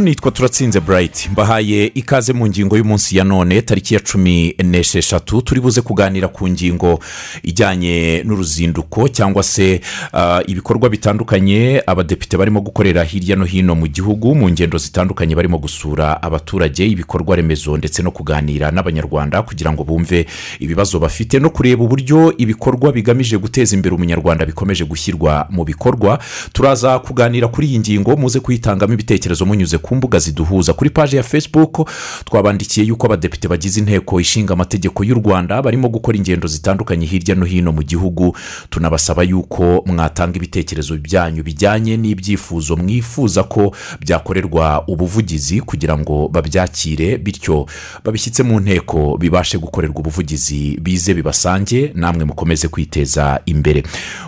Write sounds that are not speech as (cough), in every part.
nitwa turatsinze burayiti mbahaye ikaze mu ngingo y'umunsi ya none tariki ya cumi n'esheshatu. Turi buze kuganira ku ngingo ijyanye n'uruzinduko cyangwa se ah, ibikorwa bitandukanye abadepite barimo gukorera hirya no hino mu gihugu mu ngendo zitandukanye barimo gusura abaturage ibikorwa remezo ndetse no kuganira n'abanyarwanda kugira ngo bumve ibibazo bafite no kureba uburyo ibikorwa bigamije guteza imbere umunyarwanda bikomeje gushyirwa mu bikorwa. Turaza kuganira kuri iyi ngingo muze kuyitangamo ibitekerezo munyuze ku mbuga ziduhuza. Kuri paji ya facebook twabandikiye yuko abadepite bagize inteko ishinga amategeko y'u rwanda barimo gukora ingendo zitandukanye hirya no hino mu gihugu. Tunabasaba yuko mwatanga ibitekerezo byanyu bijyanye n'ibyifuzo mwifuza ko byakorerwa ubuvugizi kugira ngo babyakire bityo babishyitse mu nteko bibashe gukorerwa ubuvugizi bize bibasange namwe mukomeze kwiteza imbere.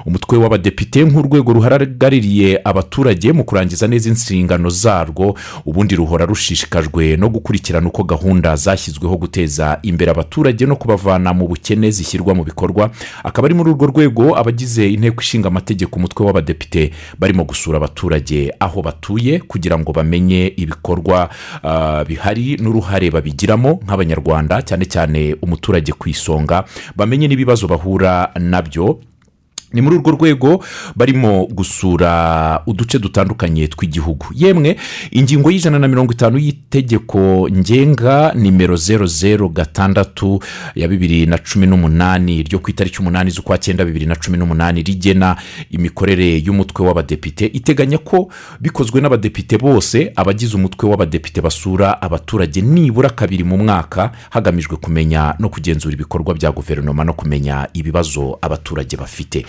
Umutwe w'abadepite nk'urwego ruhagarariye abaturage mu kurangiza neza inshingano zarwo ubundi ruhora rushishikajwe no gukurikirana uko gahunda zashyizweho guteza imbere abaturage no kubavana mu bukene zishyirwa mu bikorwa akaba ari muri urwo rwego abagize inteko ishinga amategeko umutwe w'abadepite barimo gusura abaturage aho batuye kugira ngo bamenye ibikorwa ah, bihari n'uruhare babigiramo nk'abanyarwanda cyane cyane umuturage ku isonga bamenye n'ibibazo bahura na byo ni muri urwo rwego barimo gusura uduce dutandukanye tw'igihugu. Yemwe ingingo y'ijana na mirongo itanu y'itegeko ngenga nimero zeru zeru gatandatu ya bibiri na cumi n'umunani ryo ku itariki umunani z'ukwa cyenda bibiri na cumi n'umunani rigena imikorere y'umutwe w'abadepite. Iteganya ko bikozwe n'abadepite bose abagize umutwe w'abadepite basura abaturage nibura kabiri mu mwaka hagamijwe kumenya no kugenzura ibikorwa bya guverinoma no kumenya ibibazo abaturage bafite.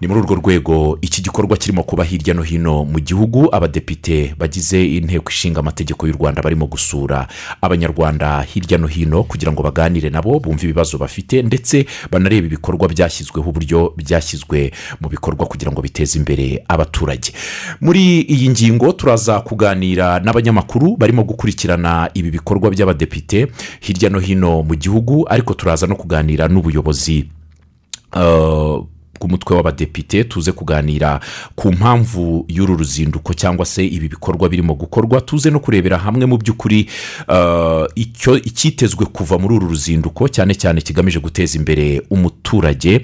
Ni muri urwo rwego iki gikorwa kirimo kuba hirya no hino mu gihugu. Abadepite bagize inteko ishinga amategeko y'u rwanda barimo gusura abanyarwanda hirya no hino kugira ngo baganire nabo bumve ibibazo bafite ndetse banarebe ibikorwa byashyizweho uburyo byashyizwe mu bikorwa kugira ngo biteze imbere abaturage. Muri iyi ngingo turaza kuganira n'abanyamakuru barimo gukurikirana ibi bikorwa by'abadepite hirya no hino mu gihugu ariko turaza no kuganira n'ubuyobozi uh, bw'umutwe w'abadepite tuze kuganira ku mpamvu y'uru ruzinduko cyangwa se ibi bikorwa birimo gukorwa tuze no kurebera hamwe mu by'ukuri uh, icyitezwe kuva muri uru ruzinduko cyane cyane kigamije guteza imbere umuturage.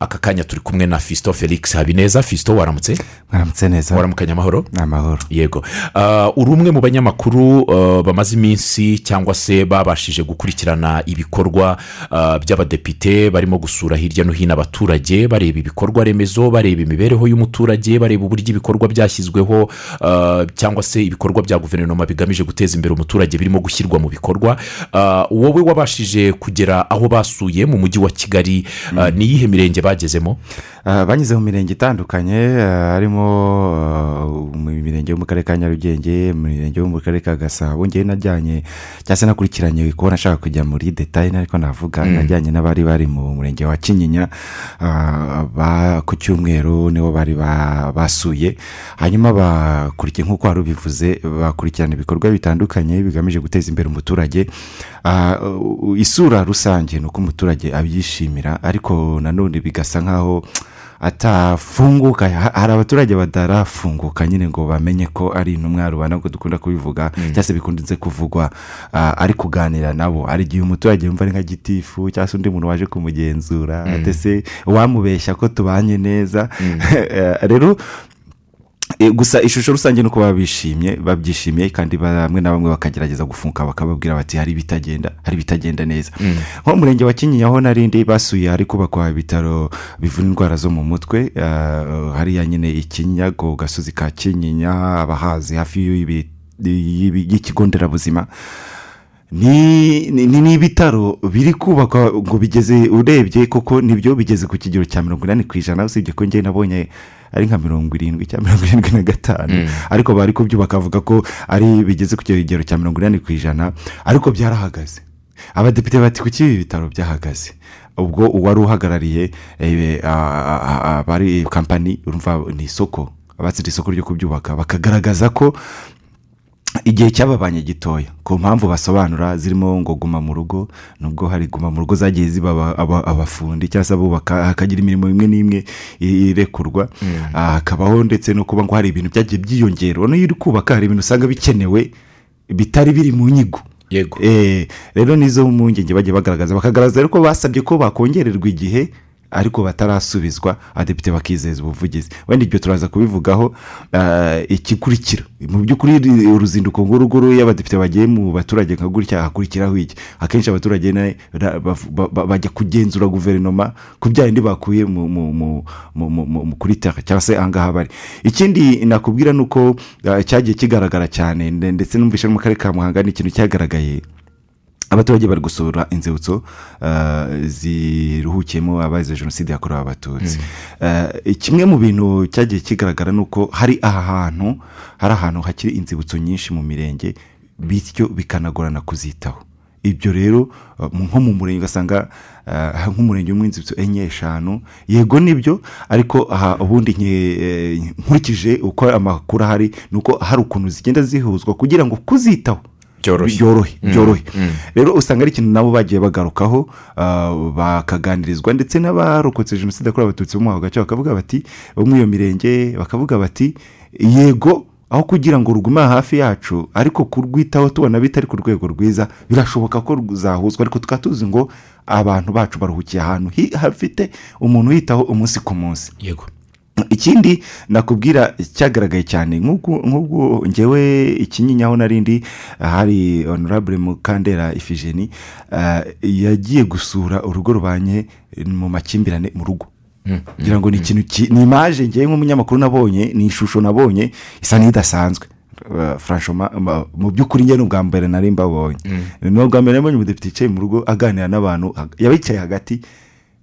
Aka kanya turi kumwe na fisito felix habineza. Fisito waramutse? Mwaramutse neza. Waramukanya amahoro? Amahoro. Yego. Ah, uri umwe mu banyamakuru ah, bamaze iminsi cyangwa se babashije gukurikirana ibikorwa ah, by'abadepite barimo gusura hirya no hino abaturage bareba ibikorwa remezo bareba imibereho y'umuturage bareba uburyo ibikorwa byashyizweho cyangwa se ibikorwa bya guverinoma bigamije guteza imbere umuturage birimo gushyirwa mu bikorwa. Wowe wabashije kugera aho basuye mu mujyi wa kigali ni iyihe mirenge bagezemo Ah, banyuze mu mirenge itandukanye ah, harimo ah, mu mirenge yo mu karere ka nyarugenge mu mirenge yo mu karere ka gasabo. Ngewe najyanye cyangwa se nakurikiranye kubona ashaka kujya muri detaye ariko navuga najyanye n'abari bari mu murenge wa kinyinya ba- ku cyumweru nibo bari ba- basuye. Hanyuma bakurikiye nk'uko wari ubivuze bakurikirana ibikorwa bitandukanye bigamije guteza imbere umuturage. Isura rusange ni uko umuturage abyishimira ariko nanone bigasa nk'aho atafunguka. Ha- hari abaturage batarafunguka nyine ngo bamenye ko ari intumwa rubanda ngo dukunda kubivuga cyangwa se bikunze kuvugwa. Ah, ari kuganira nabo. Hari igihe umuturage yumva ari nka gitifu cyangwa se undi muntu waje kumugenzura. Ndetse wamubeshya ko tubanye neza? (laughs) Eh, rero gusa ishusho rusange ni uko baba bishimye babyishimiye kandi bamwe na bamwe bakagerageza gufunga bakababwira bati hari ibitagenda hari ibitagenda neza. Nko mu murenge wa kinyinya aho narindi basuye hari kubakwa ibitaro bivura indwara zo mu mutwe ah, hariya nyine ikinyinya ku gasozi ka kinyinya abahazi hafi y'ikigo nderabuzima. Ni ibitaro biri kubakwa ngo bigeze urebye koko ni byo bigeze ku kigero cya mirongo inani ku ijana usibye ko njyewe nabonye ari nka mirongo irindwi cyangwa mirongo irindwi na gatanu. Ariko bari kubyubaka bavuga ko ari bigeze ku kigero cya mirongo inani ku ijana ariko byarahagaze. Abadepite bati kuki ibi bitaro byahagaze? Ubwo uwari uhagarariye eh, abari kampani urumva ni isoko. Abatsinze isoko ryo kubyubaka bakagaragaza ko igihe cyababanye gitoya. Ku mpamvu basobanura zirimo ngo guma mu rugo nubwo hari guma mu rugo zagiye ziba aba- aba- abafundi cyangwa se abubaka hakagira imirimo imwe n'imwe irekurwa. Ah, hakabaho ndetse no kuba ngo hari ibintu byagiye byiyongera. Ubona iyo uri kubaka hari ibintu usanga bikenewe bitari biri mu nyigo. Yego. Eh, rero nizo mpungenge bagiye bagaragaza. Bakagaragaza ko basabye ko bakongererwa igihe ariko batarasubizwa abadepite bakizeza ubuvugizi. Wenda ibyo turaza kubivugaho ah, igikurikira mu by'ukuri uruzinduko nguruguru iyo abadepite bagiye mu baturage nka gutya hakurikiraho iki? Akenshi abaturage bajya kugenzura guverinoma ku bya bindi bakuye kuri tera cyangwa se ahangaha bari. Ikindi nakubwira ni uko ah, cyagiye kigaragara cyane nde- ndetse numvise no mu karere ka muhanga ni ikintu cyagaragaye. Abaturage bari gusura inzibutso ah, ziruhukiyemo abazize jenoside yakorewe abatutsi. Ah, kimwe mu bintu cyagiye kigaragara ni uko hari aha hantu hari ahantu hakiri inzibutso nyinshi mu mirenge bityo bikanagorana kuzitaho. Ibyo rero mu- nko mu murenge ugasanga nk'umurenge umwe inzibutso enye eshanu yego ni byo ariko aha ubundi eh, nkurikije uko amakuru ahari ni uko hari ukuntu zigenda zihuzwa kugira ngo kuzitaho. Byorohe byorohe rero usanga ari ikintu nabo bagiye bagarukaho ah, bakaganirizwa ndetse n'abarokotse jenoside yakorewe abatutsi bo mu ako gace bakavuga bati bo muri iyo mirenge bakavuga bati yego aho kugira ngo rugume hafi yacu ariko kurwitaho tubona bitari ku rwego rwiza birashoboka ko ruzahuzwa. Ariko tukaba tuzi ngo abantu bacu baruhukiye ahantu hafite umuntu uyitaho umunsi ku munsi. Yego. Ikindi nakubwira cyagaragaye cyane nk'ubwo ngewe ikinyinya aho narindi hari honorable mukandera ifijeni ah, yagiye gusura urugo rubanye mu makimbirane mu rugo. Ngira ngo ni ikintu ki- ni imaje ngewe nk'umunyamakuru nabonye ni ishusho nabonye isa n'idasanzwe. Uh, franchement, ma- mu by'ukuri njye ni ubwa mbere nari mbabonye. Ni ubwa mbere nabonye umudepite yicaye mu rugo aganira n'abantu yabicaye hagati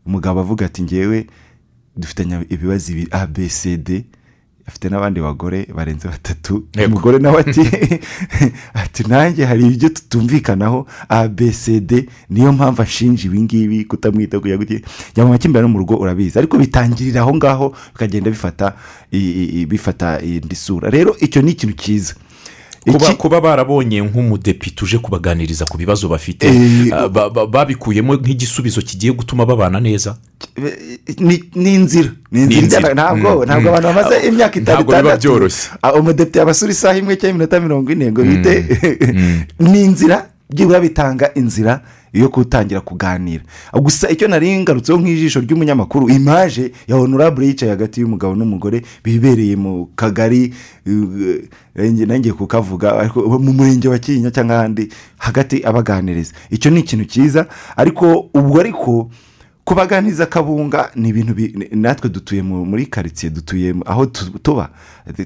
umugabo avuga ati ngewe dufitanye ibibazo ibi a b c d afite n'abandi bagore barenze batatu. Umugore nawe ati (laughs) ati nanjye hari ibyo tutumvikanaho a b c d niyo mpamvu ashinja ibi ngibi kutamwita kuya gutya jya mu makimbirane mu rugo urabizi ariko bitangirira aho ngaho bikagenda bifata indi sura. Rero icyo ni ikintu cyiza. Kuba, barabonye nk'umudepite uje kubaganiriza ku bibazo bafite. Eh, ah, ba- ba- babikuyemo nk'igisubizo kigiye gutuma babana neza. Ni inzira ni inzira. Ntabwo Mm, ntabwo mm. abantu bamaze imyaka itanu itandatu. ah, umudepite yabasura isaha imwe cyangwa iminota mirongo ine ngo bite? (laughs) Ni inzira byibura bitanga inzira yo gutangira kuganira. Gusa icyo nari ngarutseho nk'ijisho ry'umunyamakuru imaje ya honorable yicaye hagati y'umugabo n'umugore bibereye mu kagari uh, nanjye nanjye kukavuga mu murenge wa kinyinya cyangwa ahandi hagati abaganiriza. Icyo ni ikintu cyiza ariko ubwo ariko kubaganiza akabunga ni ibintu natwe dutuye mu- muri karitsiye dutuye aho tu- tuba.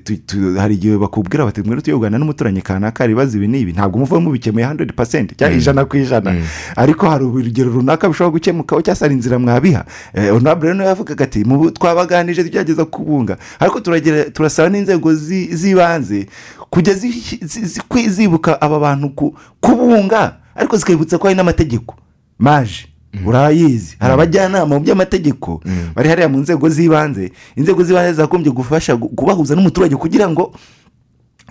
Tu- tu- hari igihe bakubwira bati mwere tuye kuganira n'umuturanyi kanaka ibibazo ibi n'ibi. Ntabwo muvuga mubikemuye handuredi pasenti cyangwa ijana ku ijana. Ariko hari urugero runaka bishobora gukemukaho cyangwa se hari inzira mwabiha. Eh, honorable rero yavugaga ati "Mu- twabaganije tugerageza kubunga. Ariko turasaba n'inzego zi- z'ibanze kujya zibuka aba bantu ku- kubunga. Ariko zikabibutsa ko hari n'amategeko. Maje. Urayizi. Hari abajyanama mu by'amategeko bari hariya mu nzego z'ibanze. Inzego z'ibanze zagombye gufasha gu- kubahuza n'umuturage kugira ngo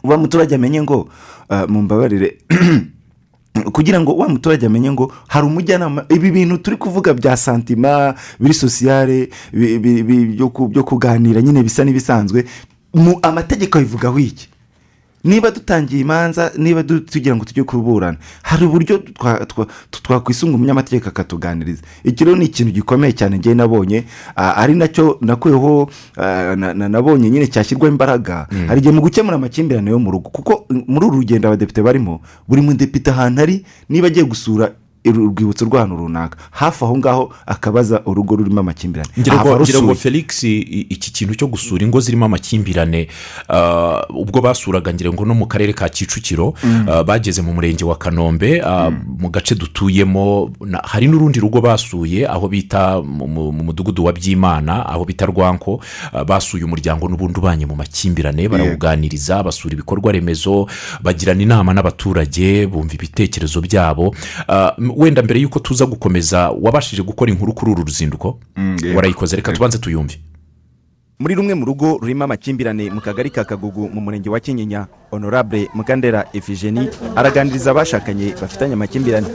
uba muturage amenye ngo ah, mumbabarire (clears throat) kugira ngo wa muturage amenye ngo hari umujyanama ibi bintu turi kuvuga bya santima biri sosiyare byo ku- byo kuganira nyine bisa n'ibisanzwe. Mu amategeko abivugaho iki? Niba dutangiye imanza niba tugira ngo tujye kuburana. Hari uburyo twa- twa- twakwisunga umunyamategeko akatuganiriza. Iki rero ni ikintu gikomeye cyane ngewe nabonye ari na cyo nakuyeho na- na- nabonye nyine cyashyirwaho imbaraga. Hari igihe mu gukemura amakimbirane yo mu rugo kuko muri uru rugendo abadepite barimo buri mudepite ahantu ari niba agiye gusura urwibutso rw'ahantu runaka. Hafi aho ngaho akabaza urugo rurimo amakimbirane. Ngira ngo felix iki kintu cyo gusura ingo zirimo amakimbirane ah, ubwo basuraga ngira ngo no mu karere ka kicukiro ah, bageze mu murenge wa kanombe ah, mu gace dutuyemo hari n'urundi rugo basuye aho bita mu mu- mu mudugudu wa byimana aho bita rwanko basuye umuryango n'ubundi ubanye mu makimbirane barawuganiriza basura ibikorwa remezo bagirana inama n'abaturage bumva ibitekerezo byabo. Wenda mbere y'uko tuza gukomeza wabashije gukora inkuru kuri uru ruzinduko? Mm, warayikoze reka tubanze tuyumve. Muri rumwe mu rugo rurimo amakimbirane mu kagari ka kagugu mu murenge wa kinyinya honorable mukandera efigeni araganiriza abashakanye bafitanye amakimbirane.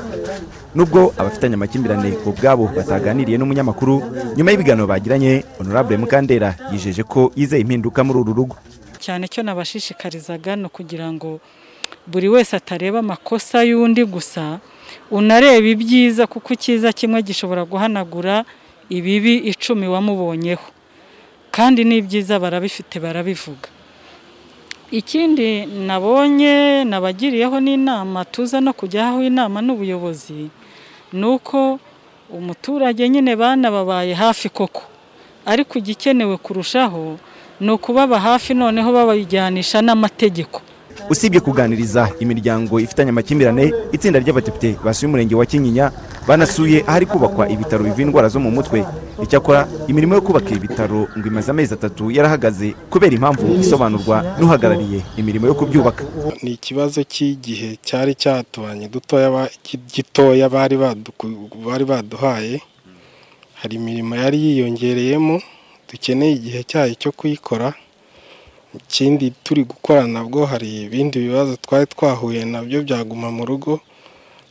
Nubwo abafitanye amakimbirane ubwabo bataganiriye n'umunyamakuru nyuma y'ibiganiro bagiranye honorable mukandera yijeje ko yizeye impinduka muri uru rugo. Cyane cyo nabashishikarizaga ni ukugira ngo buri wese atareba amakosa y'undi gusa unareba ibyiza kuko icyiza kimwe gishobora guhanagura ibibi icumi wamubonyeho. Kandi n'ibyiza barabifite barabivuga. Ikindi nabonye nabagiriyeho n'inama tuza no kujyaho inama n'ubuyobozi ni uko umuturage nyine banababaye hafi koko. Ariko igikenewe kurushaho ni ukubaba hafi noneho babajyanisha n'amategeko. Usibye kuganiriza imiryango ifitanye amakimbirane itsinda ry'abadepite basuye umurenge wa kinyinya banasuye ahari kubakwa ibitaro bivura indwara zo mu mutwe. Icyakora imirimo yo kubaka ibitaro ngo imaze amezi atatu yarahagaze kubera impamvu isobanurwa n'uhagarariye imirimo yo kubyubaka. Ni ikibazo cy'igihe cyari cyatubanye gitoya bari baduhaye. Hari imirimo yari yiyongereyemo dukeneye igihe cyayo cyo kuyikora. Ikindi turi gukora nabwo hari ibindi bibazo twari twahuye na byo byaguma mu rugo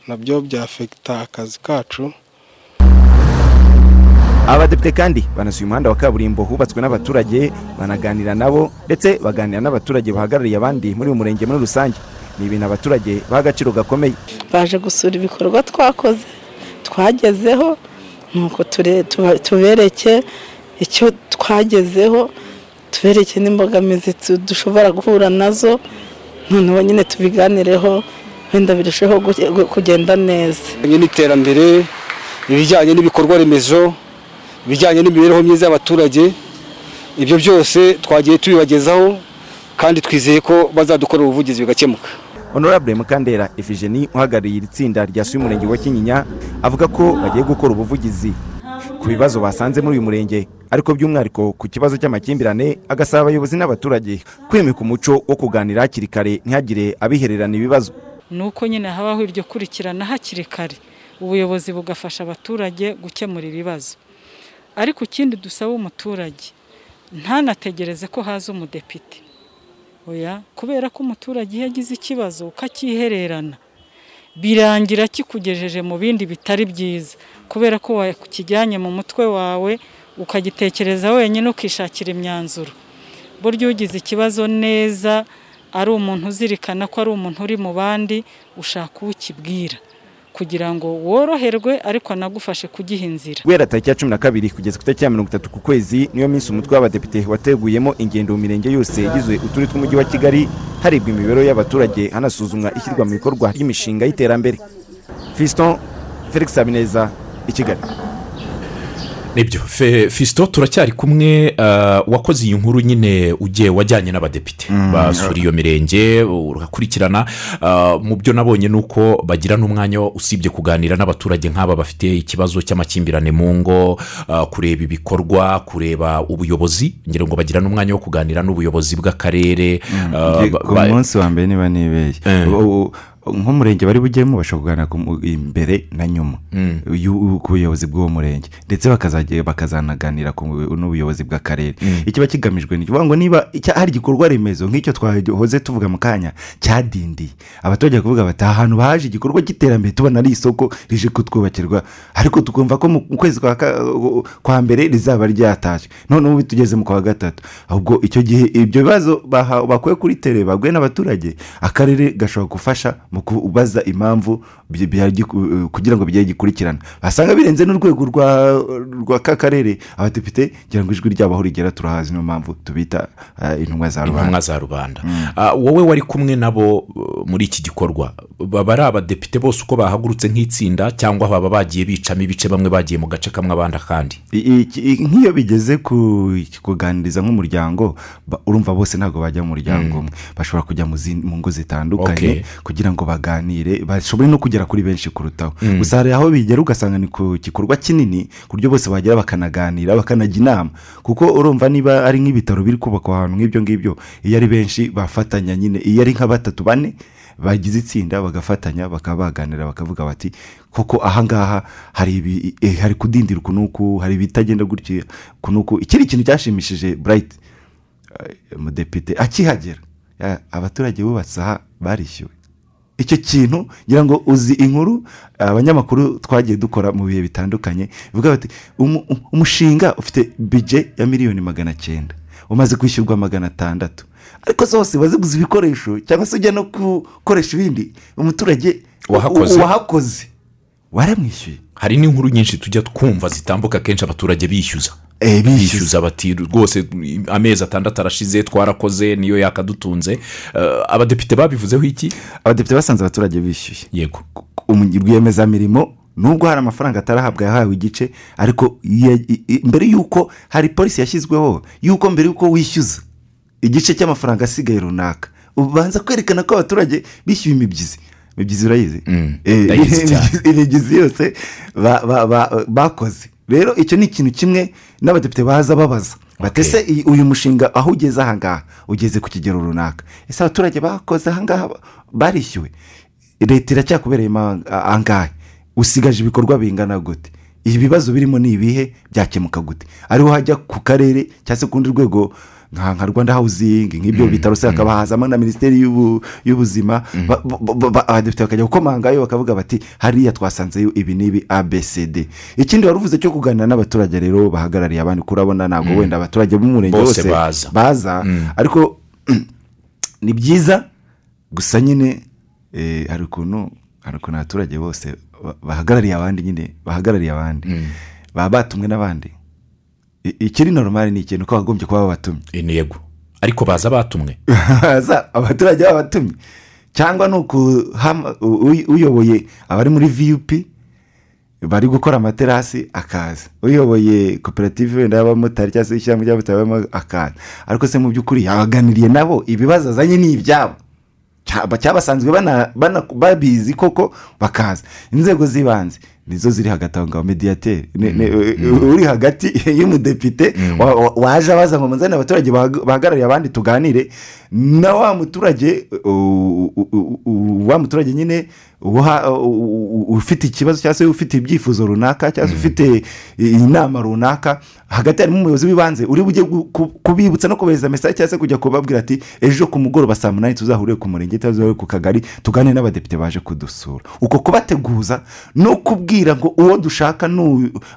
na byo byafekita akazi kacu. Abadepite kandi banasuye umuhanda wa kaburimbo hubatswe n'abaturage banaganira nabo ndetse baganira n'abaturage bahagarariye abandi muri uyu murenge muri rusange. Ni ibintu abaturage baha agaciro gakomeye. Baje gusura ibikorwa twakoze twagezeho nuko tubereke icyo twagezeho. Tubereke n'imbogamizi dushobora guhura na zo noneho nyine tubiganireho wenda birusheho kugenda neza. N'iterambere ibijyanye n'ibikorwa remezo ibijyanye n'imibereho myiza y'abaturage ibyo byose twagiye tubibagezaho kandi twizeye ko bazadukorera ubuvugizi bigakemuka honorable mukandera efigeni uhagarariye iri tsinda ryasuye umurenge wa kinyinya avuga ko bagiye gukora ubuvugizi. Ku bibazo basanze muri uyu murenge. Ariko by'umwihariko ku kibazo cy'amakimbirane agasaba abayobozi n'abaturage kwimika umuco wo kuganira hakiri kare ntihagire abihererana ibibazo. Ni uko nyine habaho iryo kurikirana hakiri kare. Ubuyobozi bugafasha abaturage gukemura ibibazo. Ariko ikindi dusaba umuturage ntanategereze ko haza umudepite. Oya kubera ko umuturage iyo agize ikibazo ukakihererana birangira kikugejeje mu bindi bitari byiza. Kubera ko wakijyanye mu mutwe wawe ukagitekereza wenyine ukishakira imyanzuro. Burya ugize ikibazo neza ari umuntu uzirikana ko ari umuntu uri mu bandi ushaka uwo ukibwira. Kugira ngo woroherwe ariko anagufashe kugiha inzira. Guhera tariki ya cumi na kabiri kugeza ku itariki ya mirongo itatu ku kwezi niyo minsi umutwe w'abadepite wateguyemo ingendo mu mirenge yose yagize uturere tw'umujyi wa kigali harebwa imibereho y'abaturage hanasuzumwa ishyirwa mu bikorwa ry'imishinga y'iterambere. Fiston felix habineza i kigali. Ni byo. Fisito turacyari kumwe wakoze iyi nkuru nyine ugiye wajyanye n'abadepite. Basura iyo mirenge urakurikirana. Mu byo nabonye ni uko bagira n'umwanya usibye kuganira n'abaturage nk'aba bafite ikibazo cy'amakimbirane mu ngo kureba ibikorwa kureba ubuyobozi ngira ngo bagira n'umwanya wo kuganira n'ubuyobozi bw'akarere. Ku munsi wa mbere niba nibeshye. Nk'umurenge bari bugemo bashobora kuganira imbere na nyuma. Ku buyobozi bw'uwo murenge. Ndetse bakazanaganira n'ubuyobozi bw'akarere. Ikiba kigamijwe ni ukuvuga ngo niba hari igikorwa remezo nk'icyo twahoze tuvuga mu kanya cyadindiye. Abaturage kuvuga bati aha hantu haje igikorwa cy'iterambere tubona ari isoko rije kutwubakirwa. Ariko tukumva ko mu kwezi kwa mbere rizaba ryatashywe noneho ubu tugeze mu kwa gatatu. Ahubwo icyo gihe ibyo bibazo bakuye kuri tere baguye n'abaturage akarere gashobora gufasha mu kubaza impamvu kugira ngo bijye gikurikirana. Basanga birenze n'urwego rwa ka karere. Abadepite kugira ngo ijwi ryabo aho rigera turahazi niyo mpamvu tubita intumwa za rubanda. Intumwa za rubanda. Wowe wari kumwe nabo muri iki gikorwa? Baba ari abadepite bose uko bahagurutse nk'itsinda cyangwa baba bagiye bicamo ibice bamwe bagiye mu gace kamwe abandi akandi? Nk'iyo bigeze kuganiriza nk'umuryango urumva bose ntabwo bajya mu muryango umwe. Bashobora kujya mu ngo zitandukanye kugira ngo baganire bashobore no kugera kuri benshi kurutaho gusa hari aho bigera ugasanga ni ku gikorwa kinini ku buryo bose bagera bakanaganira bakanajya inama. Kuko urumva niba ari nk'ibitaro biri kubakwa ahantu nk'ibyo ngibyo iyo ari benshi bafatanya nyine iyo ari nka batatu bane bagize itsinda bagafatanya bakaba baganira bakavuga bati koko ahangaha hari ibi eh, hari kudindira uku n'uku hari ibitagenda gutya uku n'uku ikindi kintu cyashimishije burayiti umudepite akihagera. Ya- abaturage bubatse aha barishyuwe icyo kintu ngira ngo uzi inkuru abanyamakuru twagiye dukora mu bihe bitandukanye bivuga bati "Umu- um- umushinga ufite bije ya miliyoni magana cyenda umaze kwishyurwa magana atandatu. Ariko zose baziguze ibikoresho cyangwa se ujya no gukoresha ibindi umuturage Wahakoze. waramwishyuye. Hari n'inkuru nyinshi tujya twumva zitambuka kenshi abaturage bishyuza bishyuza. bishyuza. bati rwose amezi atandatu arashize twarakoze niyo yakadutunze. Eh, abadepite babivuzeho iki? Abadepite basanze abaturage bishyuye. Yego. Rwiyemezamirimo nubwo hari amafaranga atarahabwa yahawe igice ariko mbere y'uko hari polisi yashyizweho y'uko mbere y'uko wishyuza igice cy'amafaranga asigaye runaka. Ubanza kwerekana ko abaturage bishyuye imibyizi. Imibyizi urayizi? Mm, Eh, (laughs) imibyizi yose ba- ba- ba- bakoze. Rero icyo ni ikintu kimwe n'abadepite baza babaza. Batese uyu mushinga aho ugeze ahangaha ugeze ku kigero runaka. Ese abaturage bakoze ahangaha ba- barishyuwe? Leta iracyakubereyemo aha- ahangaha usigaje ibikorwa bingana gute? Ibibazo birimo ni ibihe? Byakemuka gute? Ariho hajya ku karere cyangwa se ku rundi rwego nka nka rwanda hawuzingi nk'ibyo bitaro se hakaba hazamo na minisiteri y'ubu- y'ubuzima Ba- ba- ba- ba- abadepite bakajya gukomangayo bakavuga bati hariya twasanzeyo ibi n'ibi abcd ikindi wari uvuze cyo kuganira n'abaturage rero bahagarariye abandi kurabona ntabwo wenda abaturage b'umurenge Bose baza. ariko (clears throat) ni byiza gusa nyine eh, hari ukuntu hari ukuntu abaturage bose ba- bahagarariye abandi nyine bahagarariye abandi. Baba batumwe n'abandi. Ikiri normal ni ikintu ko bagombye kuba babatumye intego ariko baza batumwe. (laughs) Abaturage baba batumye. Cyangwa ni uyoboye abari muri vup bari gukora amaterasi akaza. Uyoboye koperative wenda y'abamotari cyangwa se ishyirahamwe ry'abamotari akaza. Ariko se mu by'ukuri yabaganiriye nabo ibibazo azanye ni ibyabo. Cyaba cyabasanzwe babizi koko bakaza. Inzego z'ibanze. Nizo ziri hagati aho ngaho. Mediyateri Ne- ne- uri hagati (laughs) y'umudepite wa- waje abaza ngo muzane abaturage bahag- bahagarariye abandi tuganire na wa muturage wa muturage nyine ufite ikibazo cyangwa se ufite ibyifuzo runaka cyangwa se ufite inama runaka hagati harimo umuyobozi w'ibanze uri bujye kubibutsa no kubahereza mesaje cyangwa se kujya kubabwira ati ejo ku mugoroba saa munani tuzahurire ku murenge cyangwa tuzahurire ku kagari tuganire n'abadepite baje kudusura. Uko kubateguza no kubwira ngo uwo dushaka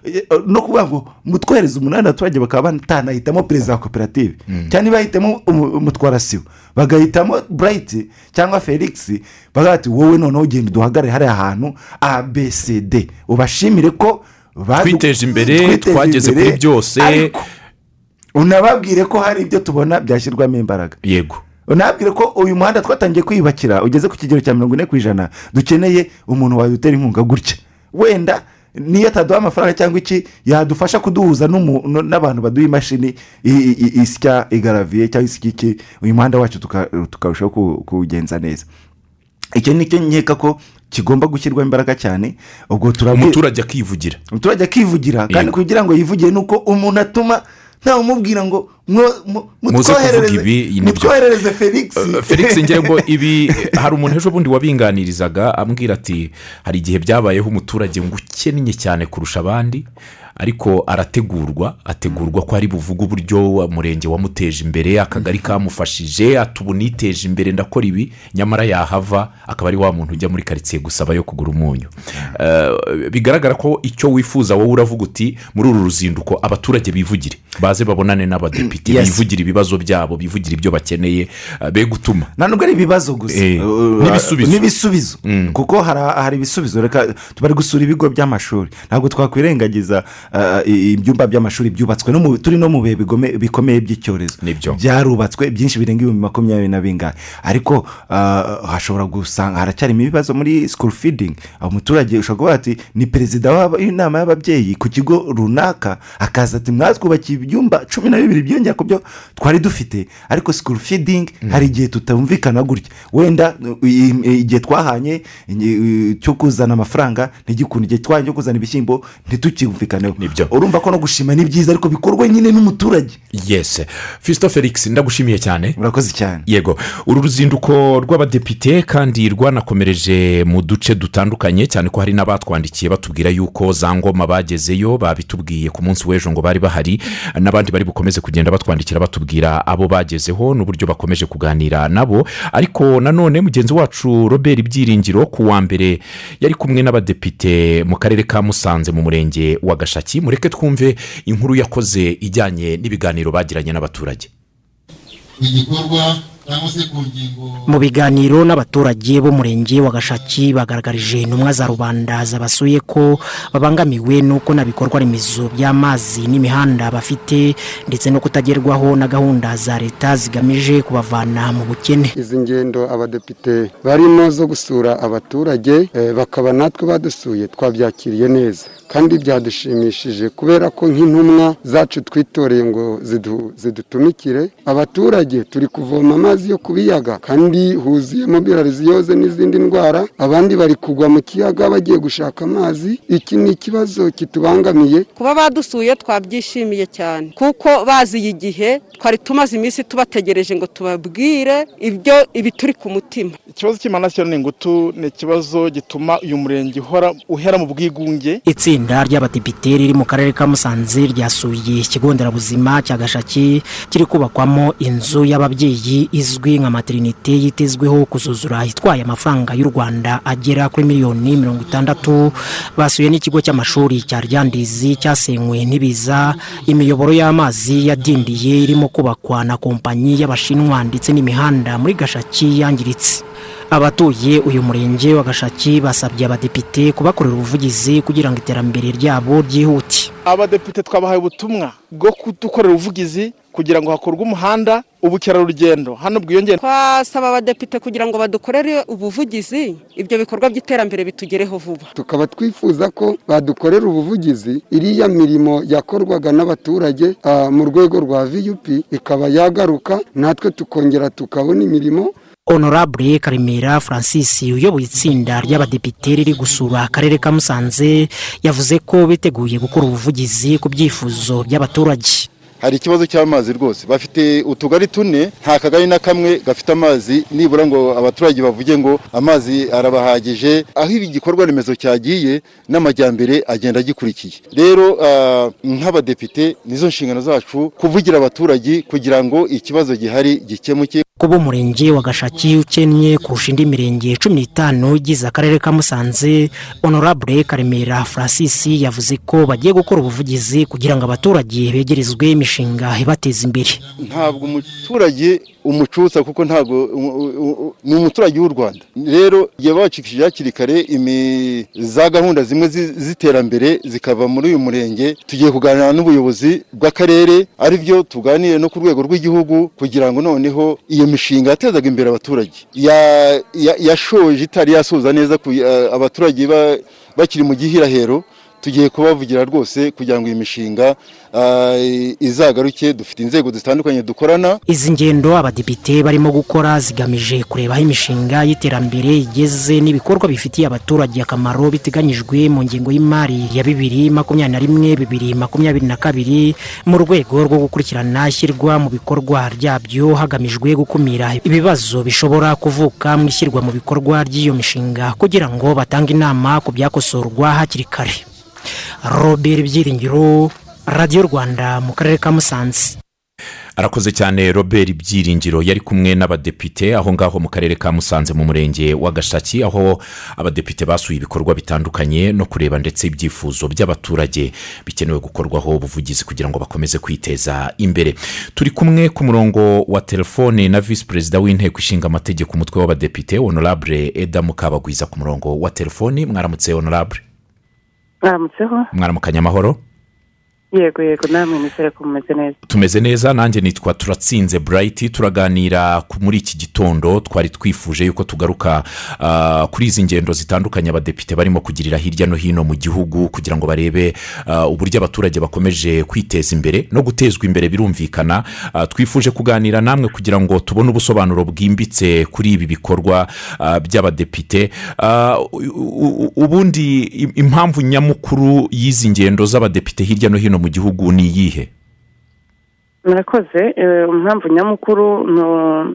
eh, no kuvuga ngo mutwohereze umunani abaturage bakaba batanahitamo perezida wa koperative. Cyangwa ntibahitemo umu- umutwara sibo bagahitamo burayiti cyangwa felix bagaha ati wowe noneho ugenda uduhagarare hariya hantu abcd ubashimire ko Twiteje imbere, twageze kuri byose. unababwire ko hari ibyo tubona byashyirwamo imbaraga. Yego. Unabwire ko uyu muhanda twatangiye kwiyubakira ugeze ku kigero cya mirongo ine ku ijana dukeneye umuntu wadutera inkunga gutya. Wenda niyo ataduha amafaranga cyangwa iki yadufasha kuduhuza n'abantu baduha imashini isya igaraviye cyangwa isya iki uyu muhanda wacu tuka- tukarushaho ku- kuwugenza neza. Icyo ni cyo nkeka ko kigomba gushyirwamo imbaraga cyane ubwo turabwira umuturage akivugira. Umuturage akivugira kandi kugira ngo yivugire ni uko umuntu atuma ntawe umubwira ngo mutwoherereze felix. Uh, felix (laughs) ngira ngo ibi hari umuntu ejo bundi wabinganirizaga ambwira ati hari igihe byabayeho umuturage ngo ukennye cyane kurusha abandi. Ariko arategurwa ategurwa ko ari buvuge uburyo umurenge wamuteje imbere akagari kamufashije ati ubu niteje imbere ndakora ibi nyamara yahava akaba ari wa muntu ujya muri karitsiye gusaba yo kugura umunyu. Uh, bigaragara ko icyo wifuza wowe uravuga uti muri uru ruzinduko abaturage bivugire baze babonane n'abadepite bivugire ibibazo byabo bivugire ibyo bakeneye uh, be gutuma nta nubwo ari ibibazo gusa. Eh, Uh, n'ibisubizo. n'ibisubizo. Kuko hari hari ibisubizo. Reka bari gusura ibigo by'amashuri. Ntabwo twakwirengagiza ibyumba by'amashuri byubatswe turi no mu bihe bikomeye by'icyorezo. Nibyo. byarubatswe byinshi birenga ibihumbi makumyabiri na bingahe. Ariko uh, hashobora gusanga haracyarimo ibibazo muri school feeding. Aho umuturage ushobora kuvuga ati ni perezida w'inama y'ababyeyi ku kigo runaka. Akaza ati mwatwubakiye ibyumba cumi na bibiri ishingira ku byo twari dufite. Ariko sikuru fidingi hari igihe tutumvikana gutya. Wenda igihe twahanye cyo kuzana amafaranga ntigikunde igihe twahanye cyo kuzana ibishyimbo ntitukiyumvikaneho Nibyo. urumva ko no gushima ni byiza ariko bikorwa nyine n'umuturage. Yesi fisito felix ndagushimiye cyane. Murakoze cyane. Yego. Uru ruzinduko rw'abadepite kandi rwanakomereje mu duce dutandukanye cyane ko hari n'abatwandikiye batubwira yuko za ngoma bagezeyo babitubwiye ku munsi w'ejo ngo bari bahari n'abandi bari bukomeze kugenda batwandikira batubwira abo bagezeho n'uburyo bakomeje kuganira nabo. Ariko nanone mugenzi wacu robert byiringiro ku wa mbere yari kumwe n'abadepite mu karere ka musanze mu murenge wa gashaki mureke twumve inkuru yakoze ijyanye n'ibiganiro bagiranye n'abaturage. Igikorwa mu biganiro n'abaturage b'umurenge wa gashaki bagaragarije intumwa za rubanda zabasuye ko babangamiwe n'uko nta bikorwa remezo by'amazi n'imihanda bafite ndetse no kutagerwaho na gahunda za leta zigamije kubavana mu bukene. Izi ngendo abadepite barimo zo gusura abaturage eh, bakaba natwe badusuye twabyakiriye neza. Kandi byadushimishije kubera ko nk'intumwa zacu twitoreye ngo zidu- zidutumikire. Abaturage turi kuvoma amazi yo ku biyaga kandi huzuyemo birariziyoze n'izindi ndwara abandi bari kugwa mu kiyaga bagiye gushaka amazi iki ni ikibazo kitubangamiye. Kuba badusuye twabyishimiye cyane kuko baziye igihe twari tumaze iminsi tubategereje ngo tubabwire ibyo ibituri ku mutima. Ikibazo cy'imanasiyo ni ingutu ni ikibazo gituma uyu murenge uhora uhera mu bwigunge. Itsinda ry'abadepite riri mu karere ka musanze ryasuye ikigo nderabuzima cya gashaki kiri kubakwamo inzu y'ababyeyi izwi nka materinite yitezweho kuzuzura itwaye amafaranga y'u rwanda agera kuri miliyoni mirongo itandatu basuye n'ikigo cy'amashuri cya ryandizi cyasenywe n'ibiza. Imiyoboro y'amazi yadindiye irimo kubakwa na kompanyi y'abashinwa ndetse n'imihanda muri gashaki yangiritse. Abatuye uyu murenge wa gashaki basabye abadepite kubakorera ubuvugizi kugira ngo iterambere ryabo ryihute. Abadepite twabahaye ubutumwa bwo kudukorera ubuvugizi kugira ngo hakorwe umuhanda ubukerarugendo. Hano bwiyongere. Twasaba abadepite kugira ngo badukorere ubuvugizi. Ibyo bikorwa by'iterambere bitugereho vuba. Tukaba twifuza ko badukorera ubuvugizi. Iriya mirimo yakorwaga n'abaturage ah, mu rwego rwa vup ikaba yagaruka. Natwe tukongera tukabona imirimo. Honorable karemera francis uyoboye itsinda ry'abadepite riri gusura akarere ka musanze yavuze ko biteguye gukora ubuvugizi ku byifuzo by'abaturage. Hari ikibazo cy'amazi rwose. Bafite utugari tune nta kagari na kamwe gafite amazi nibura ngo abaturage bavuge ngo amazi arabahagije aho ibi gikorwa remezo cyagiye n'amajyambere agenda agikurikiye. Rero ah, nk'abadepite nizo nshingano zacu kuvugira abaturage kugira ngo ikibazo gihari gikemuke. Kuba umurenge wa gashaki ukennye kurusha indi mirenge cumi n'itanu igize akarere ka musanze honorable karemera francis yavuze ko bagiye gukora ubuvugizi kugira ngo abaturage begerezwe imishinga ibateza imbere. Ntabwo umuturage umucutsa kuko ntabwo ni umuturage w'u rwanda. Rero igihe bacikishije hakiri kare za gahunda zimwe zi- z'iterambere zikava muri uyu murenge tugiye kuganira n'ubuyobozi bw'akarere ari byo tuganire no ku rwego rw'igihugu kugira ngo noneho iyo mishinga yatezaga imbere abaturage. Ya- ya- yashoje itari yasoza neza abaturage ba- bakiri mu gihirahero tugiye kubavugira rwose kugira ngo iyi mishinga ah, izagaruke dufite inzego zitandukanye dukorana. Izi ngendo abadepite barimo gukora zigamije kureba aho imishinga y'iterambere igeze n'ibikorwa bifitiye abaturage akamaro biteganyijwe mu ngengo y'imari ya bibiri makumyabiri na rimwe bibiri makumyabiri na kabiri mu rwego rwo gukurikirana ishyirwa mu bikorwa ryabyo hagamijwe gukumira ibibazo bishobora kuvuka mu ishyirwa mu bikorwa ry'iyo mishinga kugira ngo batange inama ku byakosorwa hakiri kare. Robert byiringiro radiyo rwanda mu karere ka musanze. Arakoze cyane robert byiringiro yari kumwe n'abadepite aho ngaho mu karere ka musanze mu murenge wa gashaki aho abadepite basuye ibikorwa bitandukanye no kureba ndetse ibyifuzo by'abaturage bikenewe gukorwaho ubuvugizi kugira ngo bakomeze kwiteza imbere. Turi kumwe ku murongo wa telefone na visi perezida w'inteko ishinga amategeko umutwe w'abadepite honorable eda mukabagwiza ku murongo wa telefoni mwaramutse honorable. Mwaramutseho. Mwaramukanya amahoro. Yego yego namwe nizere ko mumeze neza. Tumeze neza nanjye nitwa turatsinze burayiti turaganira muri iki gitondo. Twari twifuje yuko tugaruka ah, kuri izi ngendo zitandukanye abadepite barimo kugirira hirya no hino mu gihugu kugira ngo barebe ah, uburyo abaturage bakomeje kwiteza imbere no gutezwa imbere birumvikana. Ah, twifuje kuganira namwe kugira ngo tubone ubusobanuro bwimbitse kuri ibi bikorwa by'abadepite. Ubundi im- impamvu nyamukuru y'izi ngendo z'abadepite hirya no hino mu gihugu ni iyihe? Murakoze eh, impamvu nyamukuru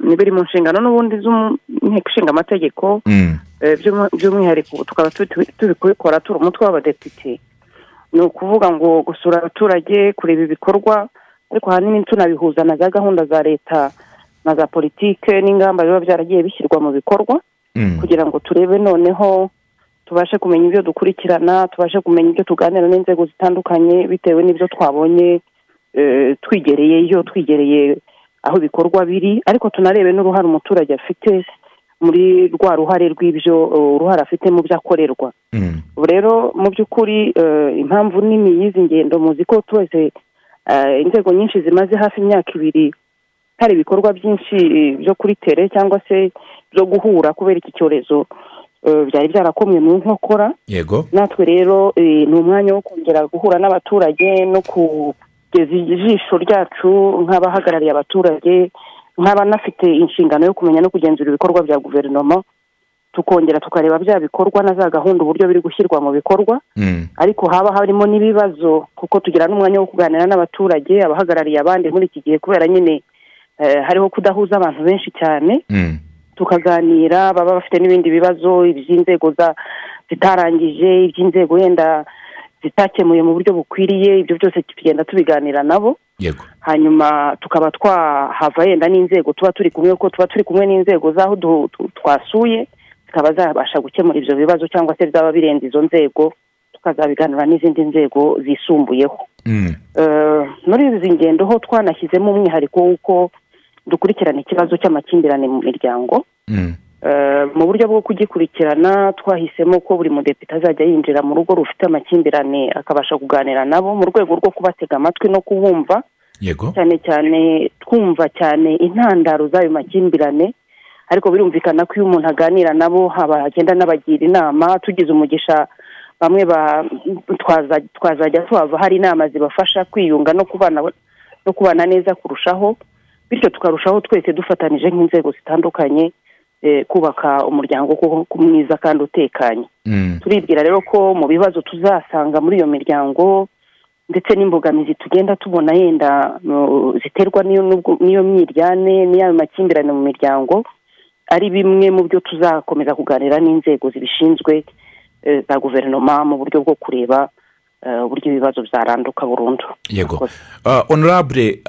ni biri mu nshingano n'ubundi z'inteko ishinga amategeko Mm. eh, by'umwihariko tukaba turi kubikora turi umutwe w'abadepite. Ni ukuvuga ngo gusura abaturage kureba ibikorwa ariko ahanini tunabihuza na za gahunda za leta na za politike n'ingamba biba byaragiye bishyirwa mu bikorwa kugira ngo turebe noneho tubashe kumenya ibyo dukurikirana tubashe kumenya ibyo tuganira n'inzego zitandukanye bitewe n'ibyo twabonye eh, twigereye iyo twigereye aho ibikorwa biri. Ariko tunarebe n'uruhare umuturage afite muri rwa ruhare rw'ibyo uruhare afite mu byo akorerwa. Ubu rero mu by'ukuri eh, impamvu nini y'izi ngendo muzi ko twese eh, inzego nyinshi zimaze hafi imyaka ibiri hari ibikorwa byinshi byo kuri tere cyangwa se byo guhura kubera iki cyorezo. Byari byarakomwe mu nkokora. Yego. Natwe rero eh, ni umwanya wo kongera guhura n'abaturage no kugeza ijisho ryacu nk'abahagarariye abaturage nk'abanafite inshingano yo kumenya no kugenzura ibikorwa bya guverinoma. Tukongera tukareba bya bikorwa na za gahunda uburyo biri gushyirwa mu bikorwa. Ariko haba harimo n'ibibazo kuko tugira n'umwanya wo kuganira n'abaturage abahagarariye abandi muri iki gihe kubera nyine eh, hariho kudahuza abantu benshi cyane. Tukaganira baba bafite n'ibindi bibazo iby'inzego zitarangije iby'inzego wenda zitakemuye mu buryo bukwiriye ibyo byose tugenda tubiganira nabo. Yego. Hanyuma tukaba twahava yenda n'inzego tuba turi kumwe kuko tuba turi kumwe n'inzego z'aho twasuye zikaba zabasha gukemura ibyo bibazo cyangwa se byaba birenze izo nzego tukazabiganira n'izindi nzego zisumbuyeho. Eh, muri izi ngendo ho twanashyizemo umwihariko w'uko dukurikirana ikibazo cy'amakimbirane mu miryango Eh, mu buryo bwo kugikurikirana twahisemo ko buri mudepite azajya yinjira mu rugo rufite amakimbirane akabasha kuganira nabo mu rwego rwo kubatega amatwi no kubumva yego. Cyane cyane twumva cyane intandaro z'ayo makimbirane ariko birumvikana ko iyo umuntu aganira nabo haba agenda n'abagira inama tugize umugisha bamwe ba twaza- twazajya tuhava hari inama zibafasha kwiyunga no kubana neza kurushaho. Bityo tukarushaho twese dufatanije nk'inzego zitandukanye eh, kubaka umuryango mwiza kandi utekanye. Turibwira rero ko mu bibazo tuzasanga muri iyo miryango ndetse n'imbogamizi tugenda tubona yenda ziterwa n'iyo n'iyo myiryane n'ayo makimbirane mu miryango ari bimwe mu byo tuzakomeza kuganira n'inzego zibishinzwe eh, za guverinoma mu buryo bwo kureba uburyo ibibazo byaranduka burundu yego. Ah, honorable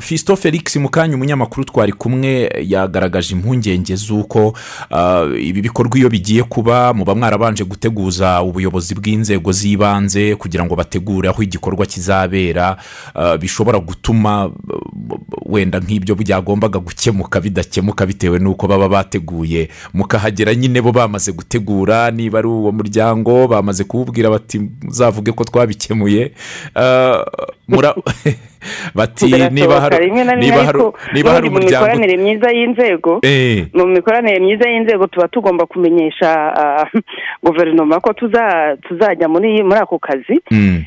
fisito felix mu kanya umunyamakuru twari kumwe yagaragaje impungenge z'uko ibi bikorwa iyo bigiye kuba muba mwarabanje guteguza ubuyobozi bw'inzego z'ibanze kugira ngo bategure aho igikorwa kizabera bishobora gutuma wenda nk'ibyo byagombaga gukemuka bidakemuka bitewe n'uko baba bateguye. Mukahagera nyine bo bamaze gutegura niba ari uwo muryango bamaze kuwubwira bati muzavuge ko twabikemuye mura- (laughs) bati niba hari niba hari n'ubundi mu umuryango mikoranire myiza y'inzego Eh. mu mikoranire myiza y'inzego tuba tugomba kumenyesha ah, guverinoma ko tuza- tuzajya muri muri ako kazi Mm.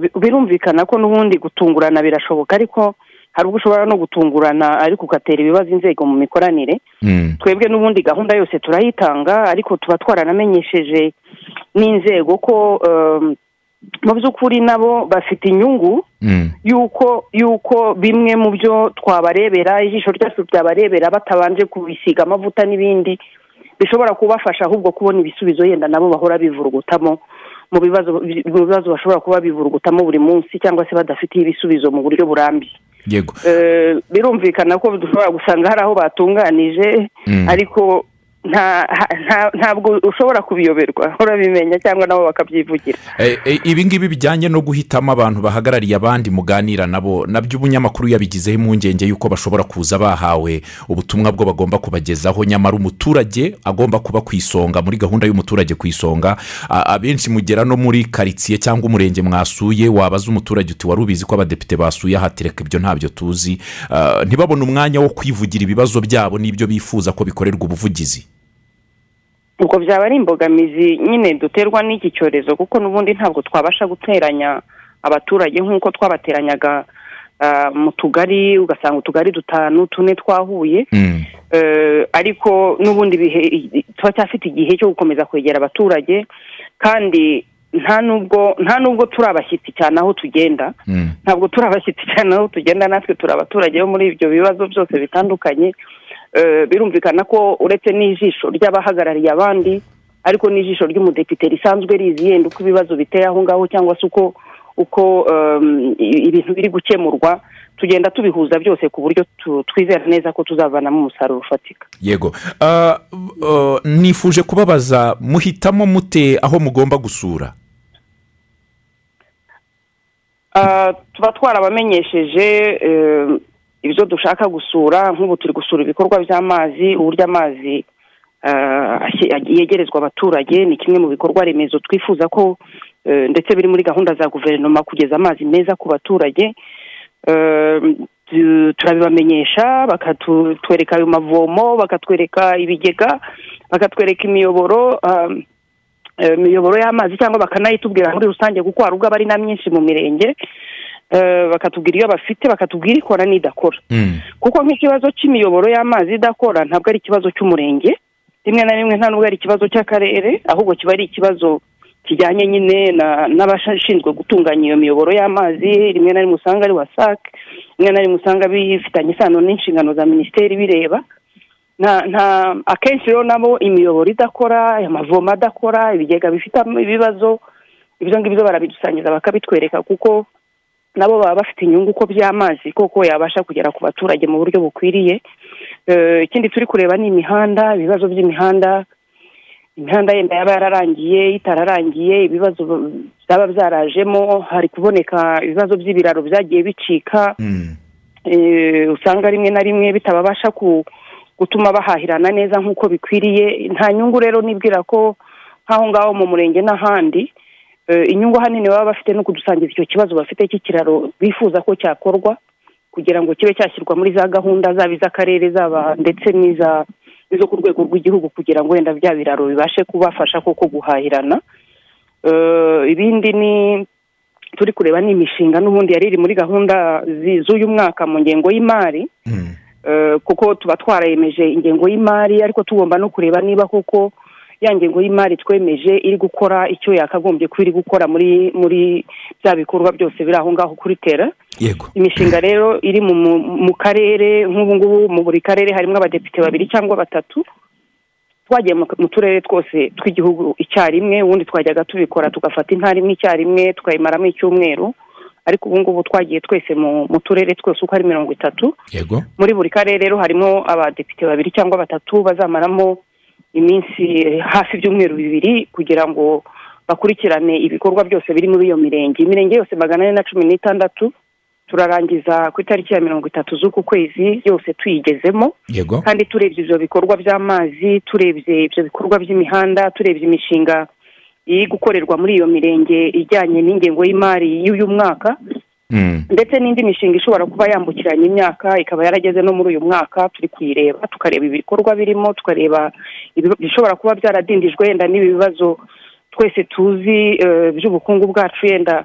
Bi- birumvikana ko n'ubundi gutungurana birashoboka ariko hari ubwo ushobora no gutungurana ariko ugatera ibibazo inzego mu mikoranire Mm. twebwe n'ubundi gahunda yose turayitanga ariko tuba twaranamenyesheje n'inzego ko um, mu by'ukuri nabo bafite inyungu Mm. yuko yuko bimwe mu byo twabarebera ijisho ryacu byabarebera batabanje kubisiga amavuta n'ibindi bishobora kubafasha ahubwo kubona ibisubizo yenda nabo bahora bivurugutamo mu bibazo mu bibazo bashobora kuba bivurugutamo buri munsi cyangwa se badafitiye ibisubizo mu buryo burambye yego Eh, birumvikana ko dushobora gusanga hari aho batunganije Mm. ariko ntabwo ushobora kubiyoberwa. Urabimenya cyangwa nabo bakabyivugira. Eh, eh, ibi ngibi bijyanye no guhitamo abantu bahagarariye abandi muganira nabo na byo ubunyamakuru yabigizeho impungenge y'uko bashobora kuza bahawe ubutumwa bwo bagomba kubagezaho. Nyamara umuturage agomba kuba ku isonga muri gahunda y'umuturage ku isonga. Abenshi mugera no muri karitsiye cyangwa umurenge mwasuye wabaza umuturage uti wari ubizi ko abadepite basuye hatereka ibyo ntabyo tuzi. Ntibabone umwanya wo kwivugira ibibazo byabo n'ibyo bifuza ko bikorerwa ubuvugizi. Ubwo byaba ari imbogamizi nyine duterwa n'iki cyorezo kuko n'ubundi ntabwo twabasha guteranya abaturage nk'uko twabateranyaga ah, mu tugari ugasanga utugari dutanu tune twahuye. Eh, ariko n'ubundi bihe tuba cyafite igihe cyo gukomeza kwegera abaturage kandi nta nubwo nta nubwo turi abashyitsi cyane aho tugenda. Ntabwo turi abashyitsi cyane aho tugenda natwe turi abaturage bo muri ibyo bibazo byose bitandukanye. Birumvikana ko uretse n'ijisho ry'abahagarariye abandi ariko n'ijisho ry'umudepite risanzwe rizi yenda uko ibibazo biteye aho ngaho cyangwa se uko uko ibintu biri gukemurwa tugenda tubihuza byose ku buryo twizera neza ko tuzavanamo umusaruro ufatika. Yego. Ah, nifuje kubabaza muhitamo mute aho mugomba gusura? Ah, tuba twarabamenyesheje eh, ibyo dushaka gusura nk'ubu turi gusura ibikorwa by'amazi uburyo amazi ashye- yegerezwa abaturage ni kimwe mu bikorwa remezo twifuza ko eh, ndetse biri muri gahunda za guverinoma kugeza amazi meza ku baturage. Eh, tu- turabibamenyesha bakatwereka ayo mavomo bakatwereka ibigega bakatwereka imiyoboro eh, imiyoboro y'amazi cyangwa bakanayitubwira muri rusange kuko hari ubwo aba ari na myinshi mu mirenge. eh, bakatubwira iyo bafite bakatubwira ikora n'idakora. Kuko nk'ikibazo cy'imiyoboro y'amazi idakora ntabwo ari ikibazo cy'umurenge. Rimwe na rimwe nta nubwo ari ikibazo cy'akarere ahubwo kiba ari ikibazo kijyanye nyine na- n'abashinzwe gutunganya iyo miyoboro y'amazi. Rimwe na rimwe usanga ari wasake rimwe na rimwe usanga bifitanye isano n'inshingano za minisiteri bireba. Akenshi rero nabo imiyoboro idakora amavomo adakora ibigega bifite ibibazo ibyo ngibyo barabidusangiza bakabitwereka kuko nabo baba bafite inyungu ko by'amazi koko yabasha kugera ku baturage mu buryo bukwiriye. Eh, ikindi turi kureba ni imihanda ibibazo by'imihanda imihanda yenda yaba yararangiye itararangiye ibibazo byaba byarajemo hari kuboneka ibibazo by'ibiraro byagiye bicika. Eh, usanga rimwe na rimwe bitababasha ku gutuma bahahirana neza nk'uko bikwiriye. Nta nyungu rero nibwira ko nk'aho ngaho mu murenge n'ahandi inyungu ahanini baba bafite no kudusangiza icyo kibazo bafite cy'ikiraro bifuza ko cyakorwa kugira ngo kibe cyashyirwa muri za gahunda zaba iz'akarere zaba ndetse n'iza izo ku rwego rw'igihugu kugira ngo wenda bya biraro bibashe kubafasha koko guhahirana. Eh, ibindi ni turi kureba ni imishinga n'ubundi yari iri muri gahunda z'uyu mwaka mu ngengo y'imari. Eh, kuko tuba twarayemeje ingengo y'imari ariko tugomba no kureba niba koko ya ngengo y'imari twemeje iri gukora icyo yakagombye kuba iri gukora muri muri bya bikorwa byose biri aho ngaho kuri tera yego. Imishinga rero iri mu karere nk'ubu ngubu mu buri karere harimo abadepite babiri cyangwa batatu. Twagiye mu turere twose tw'igihugu icyarimwe ubundi twajyaga tubikora tugafata intara imwe icyarimwe tukayimaramo icyumweru. Ariko ubu ngubu twagiye twese mu mu turere twose uko ari mirongo itatu. Yego. Muri buri karere rero harimo abadepite babiri cyangwa batatu bazamaramo iminsi hafi ibyumweru bibiri kugira ngo bakurikirane ibikorwa byose biri muri iyo mirenge. Imirenge yose magana ane na cumi n'itandatu turarangiza ku itariki ya mirongo itatu z'uku kwezi yose tuyigezemo. Kandi turebye ibyo bikorwa by'amazi turebye ibyo bikorwa by'imihanda turebye imishinga iri gukorerwa muri iyo mirenge ijyanye n'ingengo y'imari y'uyu mwaka. Ndetse n'indi mishinga ishobora kuba yambukiranya imyaka ikaba yarageze no muri uyu mwaka turi kuyireba tukareba ibikorwa birimo tukareba ibi- ibishobora kuba byaradindijwe yenda n'ibi bibazo twese tuzi eh, by'ubukungu bwacu yenda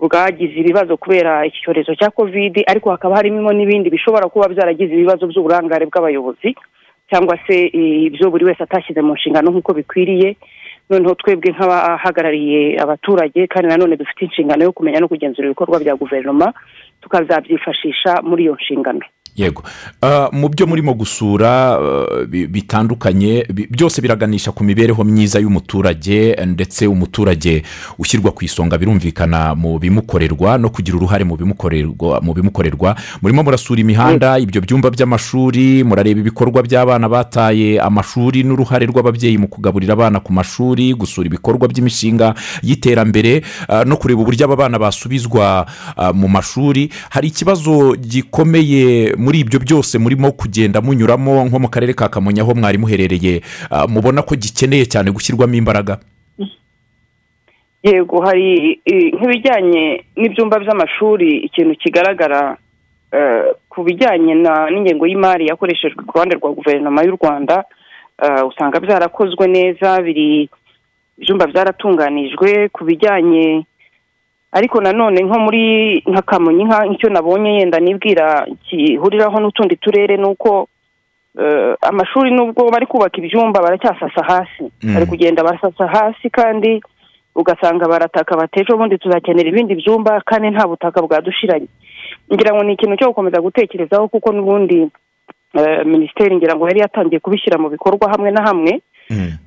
bwagize ibibazo kubera iki cyorezo cya kovidi ariko hakaba harimo n'ibindi bishobora kuba byaragize ibibazo by'uburangare bw'abayobozi cyangwa se eh, ibyo buri wese atashyize mu nshingano nk'uko bikwiriye. Noneho twebwe nk'abahagarariye abaturage kandi nanone dufite inshingano yo kumenya no kugenzura ibikorwa bya guverinoma tukazabyifashisha muri iyo nshingano. Yego. Ah, mu byo murimo gusura bi- bitandukanye bi- byose biraganisha ku mibereho myiza y'umuturage ndetse umuturage ushyirwa ku isonga birumvikana mu bimukorerwa no kugira uruhare mu bimukorerwa mu bimukorerwa. Murimo murasura imihanda ibyo byumba by'amashuri murareba ibikorwa by'abana bataye amashuri n'uruhare rw'ababyeyi mu kugaburira abana ku mashuri gusura ibikorwa by'imishinga y'iterambere ah, no kureba uburyo aba bana basubizwa mu mashuri. Hari ikibazo gikomeye muri ibyo byose murimo kugenda munyuramo nko mu karere ka kamonyi aho mwari muherereye ah, mubona ko gikeneye cyane gushyirwamo imbaraga? Yego hari nk'ibijyanye n'ibyumba by'amashuri ikintu kigaragara eh, ku bijyanye n'ingengo y'imari yakoreshejwe ku ruhande rwa guverinoma y'u rwanda eh, usanga byarakozwe neza biri ibyumba byaratunganijwe ku bijyanye ariko nanone nko muri nka kamonyi nka icyo nabonye yenda nibwira gihuriraho n'utundi turere ni uko eh, amashuri nubwo bari kubaka ibyumba baracyasasa hasi. Mm. bari kugenda barasasa hasi kandi ugasanga barataka bati ejo bundi tuzakenera ibindi byumba kandi nta butaka bwadushiranye. Ngira ngo ni ikintu cyo gukomeza gutekerezaho kuko n'ubundi eh, minisiteri ngira ngo yari yatangiye kubishyira mu bikorwa hamwe na hamwe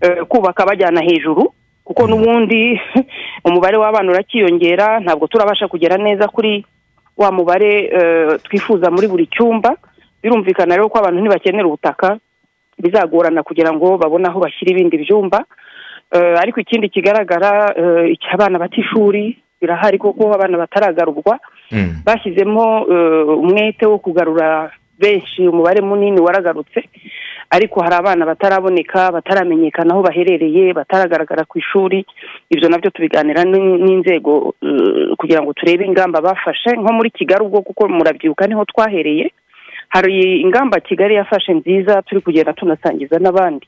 eh, kubaka bajyana hejuru. Kuko n'ubundi (laughs) umubare w'abana uracyiyongera ntabwo turabasha kugera neza kuri wa mubare eh, twifuza muri buri cyumba. Birumvikana rero ko abantu ntibakenera ubutaka bizagorana kugira ngo babone aho bashyira ibindi byumba. Eh, ariko ikindi kigaragara eh, abana bata ishuri birahari kuko abana bataragarurwa. Bashyizemo eh, umwete wo kugarura benshi umubare munini waragarutse. Ariko hari abana bataraboneka bataramenyekana aho baherereye bataragaragara ku ishuri ibyo na byo tubiganira n'in- n'inzego eh, kugira ngo turebe ingamba bafashe nko muri kigali ubwo kuko murabyibuka ni ho twahereye hari ingamba kigali yafashe nziza turi kugenda tunasangiza n'abandi.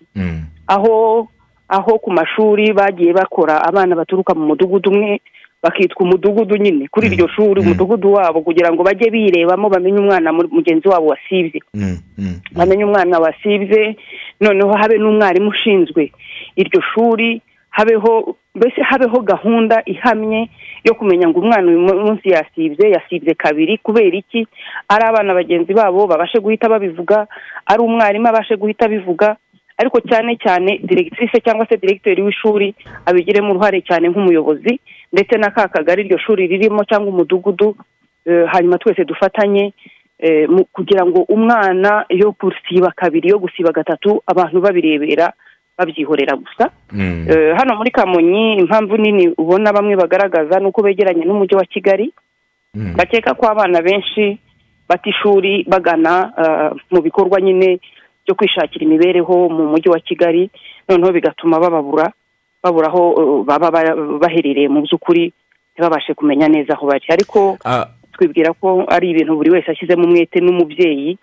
Aho aho ku mashuri bagiye bakora abana baturuka mu mudugudu umwe bakitwa umudugudu nyine. Kuri iryo shuri umudugudu wabo kugira ngo bajye birebamo bamenye umwana mu- mugenzi wabo wasibye bamenye umwana wasibye noneho habe n'umwarimu ushinzwe iryo shuri habeho mbese habeho gahunda ihamye yo kumenya ngo umwana uyu munsi yasibye yasibye kabiri kubera iki? Ari abana bagenzi babo babashe guhita babivuga ari umwarimu abashe guhita abivuga ariko cyane cyane diregitirise cyangwa se diregiteri w'ishuri abigiremo uruhare cyane nk'umuyobozi ndetse na ka kagari iryo shuri ririmo cyangwa umudugudu eh, hanyuma twese dufatanye eh, kugira ngo umwana yo gusiba kabiri yo gusiba gatatu abantu babirebera babyihorera gusa. Eh, hano muri kamonyi impamvu nini ubona bamwe bagaragaza ni uko begeranye n'umujyi wa kigali. Bakeka ko abana benshi bata ishuri bagana mu bikorwa nyine byo kwishakira imibereho mu mujyi wa kigali noneho bigatuma bababura babura aho eh, baba ba- baherereye mu by'ukuri ntibabashe kumenya neza aho bari. Ariko twibwira ko ari ibintu buri wese ashyizemo umwete n'umubyeyi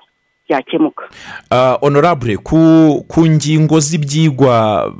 byakemuka. Ah, honorable ku ngingo z'ibyigwa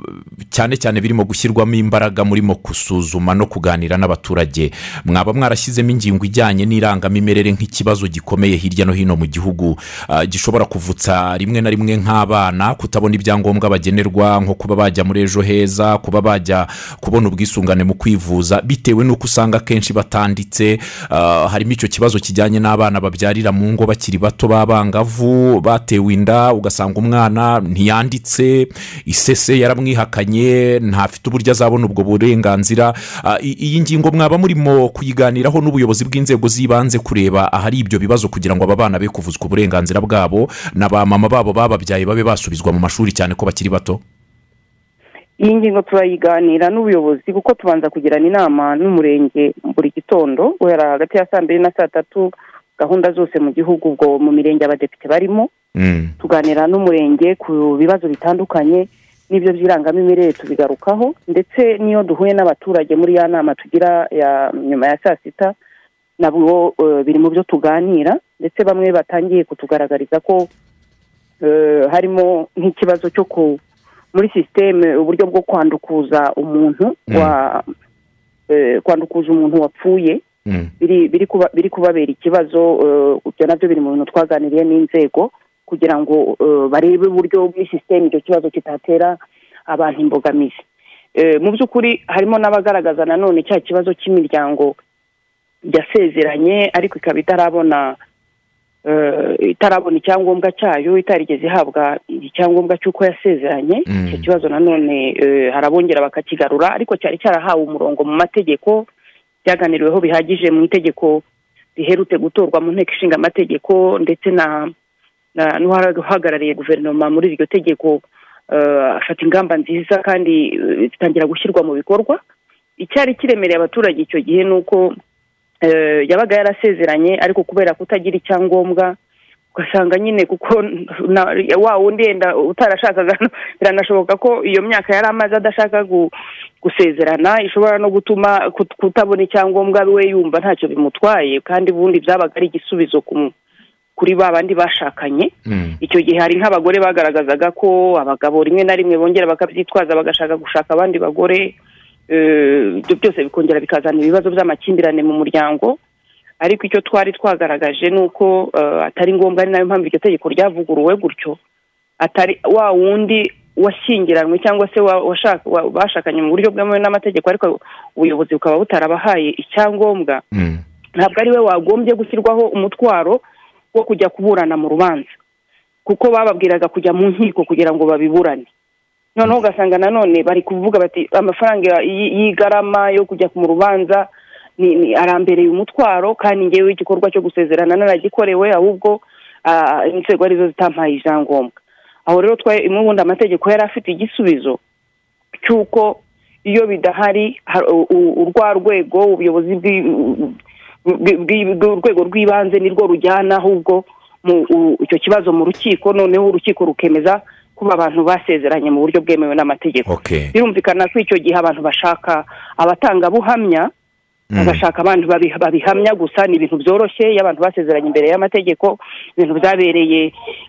cyane cyane birimo gushyirwamo imbaraga murimo gusuzuma no kuganira n'abaturage mwaba mwarashyizemo ingingo ijyanye n'irangamimerere nk'ikibazo gikomeye hirya no hino mu gihugu. Ah, gishobora kuvutsa rimwe na rimwe nk'abana kutabona ibyangombwa bagenerwa nko kuba bajya muri ejo heza kuba bajya kubona ubwisungane mu kwivuza bitewe n'uko usanga akenshi batanditse. Ah, harimo icyo kibazo kijyanye n'abana babyarira mu ngo bakiri bato b'abangavu batewe inda ugasanga umwana ntiyanditse isese yaramwihakanye ntafite uburyo azabona ubwo burenganzira. Ah, iyi ngingo mwaba murimo kuyiganiraho n'ubuyobozi bw'inzego z'ibanze kureba ahari ibyo bibazo kugira ngo aba bana be kuvuzwa uburenganzira bwabo na ba mama babo bababyaye babe basubizwa mu mashuri cyane ko bakiri bato? Iyi ngingo turayiganira n'ubuyobozi kuko tubanza kugirana inama n'umurenge buri gitondo guhera hagati ya saa mbiri na saa tatu gahunda zose mu gihugu ubwo mu mirenge abadepite barimo tuganira n'umurenge ku bibazo bitandukanye n'ibyo by'irangamimerere tubigarukaho ndetse n'iyo duhuye n'abaturage muri ya nama tugira ya nyuma ya saa sita nabwo eh, biri mu byo tuganira ndetse bamwe batangiye kutugaragariza ko eh, harimo nk'ikibazo cyo ku muri sisiteme uburyo bwo kwandukuza umuntu wa eh, kwandukuza umuntu wapfuye biri biri kuba biri kubabera ikibazo eh, ibyo na byo biri mu bintu twaganiriye n'inzego kugira ngo eh, barebe uburyo muri sisiteme icyo kibazo kitatera abantu imbogamizi. Eh, mu by'ukuri harimo n'abagaragaza nanone cya kibazo cy'imiryango yasezeranye ariko ikaba itarabona itarabona icyangombwa cyayo itarigeze ihabwa icyangombwa cy'uko yasezeranye. Icyo kibazo nanone harabongera bakakigarura ariko cyari cyarahawe umurongo mu mategeko byaganiriweho bihagije mu itegeko riherutse gutorwa mu nteko ishinga amategeko ndetse na n'uhagarariye guverinoma muri iryo tegeko eh, afata ingamba nziza kandi eh, zitangira gushyirwa mu bikorwa. Icyari kiremereye abaturage icyo gihe ni uko eh, yabaga yarasezeranye ariko kubera kutagira icyangombwa ugasanga nyine kuko wa wundi yenda utarashakaga biranashoboka ko iyo myaka yari amaze adashaka gu- gusezerana ishobora no gutuma kut- kutabona icyangombwa we yumva ntacyo bimutwaye kandi ubundi byabaga ari igisubizo kuri ba bandi bashakanye. Icyo gihe hari nk'abagore bagaragazaga ko abagabo rimwe na rimwe bongera bakabyitwaza bagashaka gushaka abandi bagore eh, ibyo byose bikongera bikazana ibibazo by'amakimbirane mu muryango. Ariko icyo twari twagaragaje ni uko eh, atari ngombwa ari na yo mpamvu iryo tegeko ryavuguruwe gutyo. Atari wa wundi washyingiranywe cyangwa se bashakanye mu buryo bwemewe n'amategeko ariko ubuyobozi bukaba butarabahaye icyangombwa. Ntabwo ari we wagombye gushyirwaho umutwaro wo kujya kuburana mu rubanza. Kuko bababwiraga kujya mu nkiko kugira ngo babiburane. Noneho ugasanga nanone bari kuvuga bati amafaranga y'igarama yo kujya mu rubanza ni, ni arambereye umutwaro kandi ngewe igikorwa cyo gusezerana naragikorewe ahubwo ah, inzego ari zo zitampaye ibyangombwa aho rero twa imwe ubundi amategeko yari afite igisubizo cy'uko iyo bidahari urwa rwego ubuyobozi bw'urwego rw'ibanze nirwo rujyana ahubwo icyo kibazo mu rukiko noneho urukiko rukemeza kuba abantu basezeranye mu buryo bwemewe n'amategeko. Birumvikana ko icyo gihe abantu bashaka abatangabuhamya bagashaka abantu babi- babihamya gusa ni ibintu byoroshye iyo abantu basezeranye imbere y'amategeko ibintu byabereye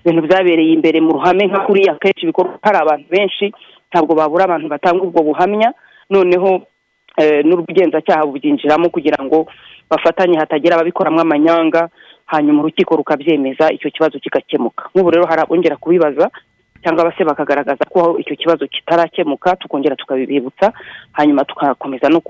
ibintu byabereye imbere mu ruhame nka kuriya akenshi bikorwa hari abantu benshi ntabwo babura abantu batanga ubwo buhamya noneho eh, n'ubugenzacyaha bubyinjiramo kugira ngo bafatanye hatagira ababikoramo amanyanga hanyuma urukiko rukabyemeza icyo kibazo kigakemuka. Nk'ubu rero hari abongera kubibaza cyangwa se bakagaragaza ko icyo kibazo kitarakemuka tukongera tukabibibutsa hanyuma tugakomeza no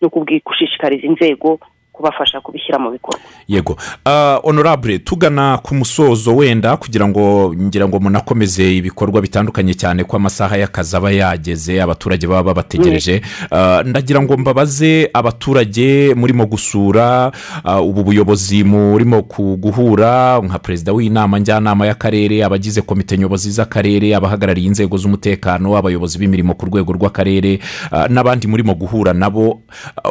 no kubwi- gushishikariza inzego kubafasha kubishyira mu bikorwa. Yego. Ah, honorable tugana ku musozo wenda kugira ngo ngira ngo munakomeze ibikorwa bitandukanye cyane ko amasaha y'akazi aba yageze abaturage baba babategereje. Ah, ndagira ngo mbabaze abaturage murimo gusura ah, ubu buyobozi murimo guhura nka perezida w'inama njyanama y'akarere abagize komite nyobozi z'akarere abahagarariye inzego z'umutekano abayobozi b'imirimo ku rwego rw'akarere n'abandi murimo guhura nabo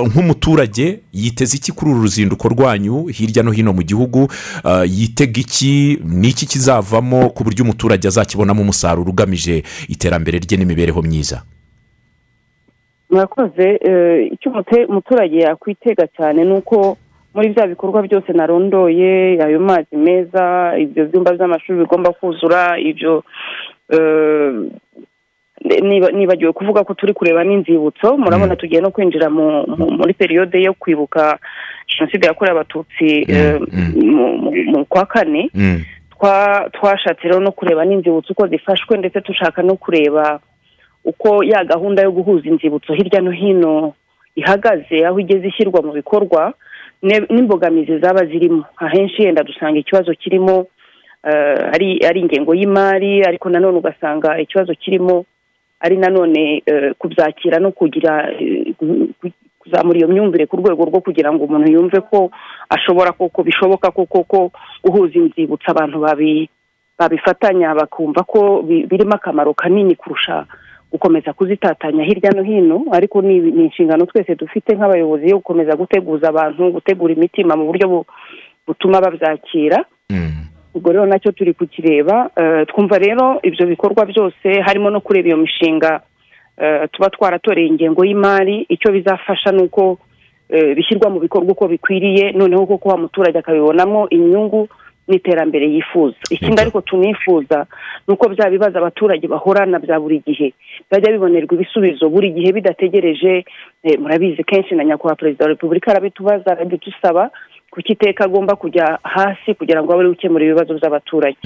nk'umuturage yiteze iki kuri uru ruzinduko rwanyu hirya no hino mu gihugu Ah, yitega iki n'iki kizavamo ku buryo umuturage azakibonamo umusaruro ugamije iterambere rye n'imibereho myiza? Murakoze eh, icyo umuturage yakwitega cyane ni uko muri bya bikorwa byose narondoye ayo mazi meza ibyo byumba by'amashuri bigomba kuzura ibyo eh, nibagiwe kuvuga ko turi kureba n'inzibutso murabona tugiye no kwinjira mu- muri periyode yo kwibuka jenoside yakorewe abatutsi eh, mu- kwa kane. Twa- twashatse rero no kureba n'inzibutso uko zifashwe ndetse dushaka no kureba uko ya gahunda yo guhuza inzibutso hirya no hino ihagaze aho igeze ishyirwa mu bikorwa n'imbogamizi zaba zirimo. Ahenshi yenda dusanga ikibazo kirimo eh, ari ingengo y'imari ariko nanone ugasanga ikibazo kirimo ari nanone eh, kubyakira no kugira eh, ku- ku- kuzamura iyo myumvire ku rwego rwo kugira ngo umuntu yumve ko ashobora koko bishoboka koko ko guhuza inzibutso abantu babi babifatanya bakumva ko bi- birimo akamaro kanini kurusha gukomeza kuzitatanya hirya no hino ariko ni inshingano twese dufite nk'abayobozi yo gukomeza guteguza abantu gutegura imitima mu buryo bu- butuma babyakira. Ubwo rero na cyo turi kukireba eh, twumva rero ibyo bikorwa byose harimo no kureba iyo mishinga eh, tuba twaratoreye ingengo y'imari icyo bizafasha ni uko eh, bishyirwa mu bikorwa uko bikwiriye noneho koko wa muturage akabibonamo inyungu n'iterambere yifuza. Ikindi ariko tunifuza ni uko bya bibazo abaturage bahorana bya buri gihe. Byajya bibonerwa ibisubizo buri gihe bidategereje murabizi kenshi na nyakubahwa perezida wa repubulika arabitubaza arabidusaba kuko iteka agomba kujya hasi kugira ngo abe ari gukemura ibibazo by'abaturage?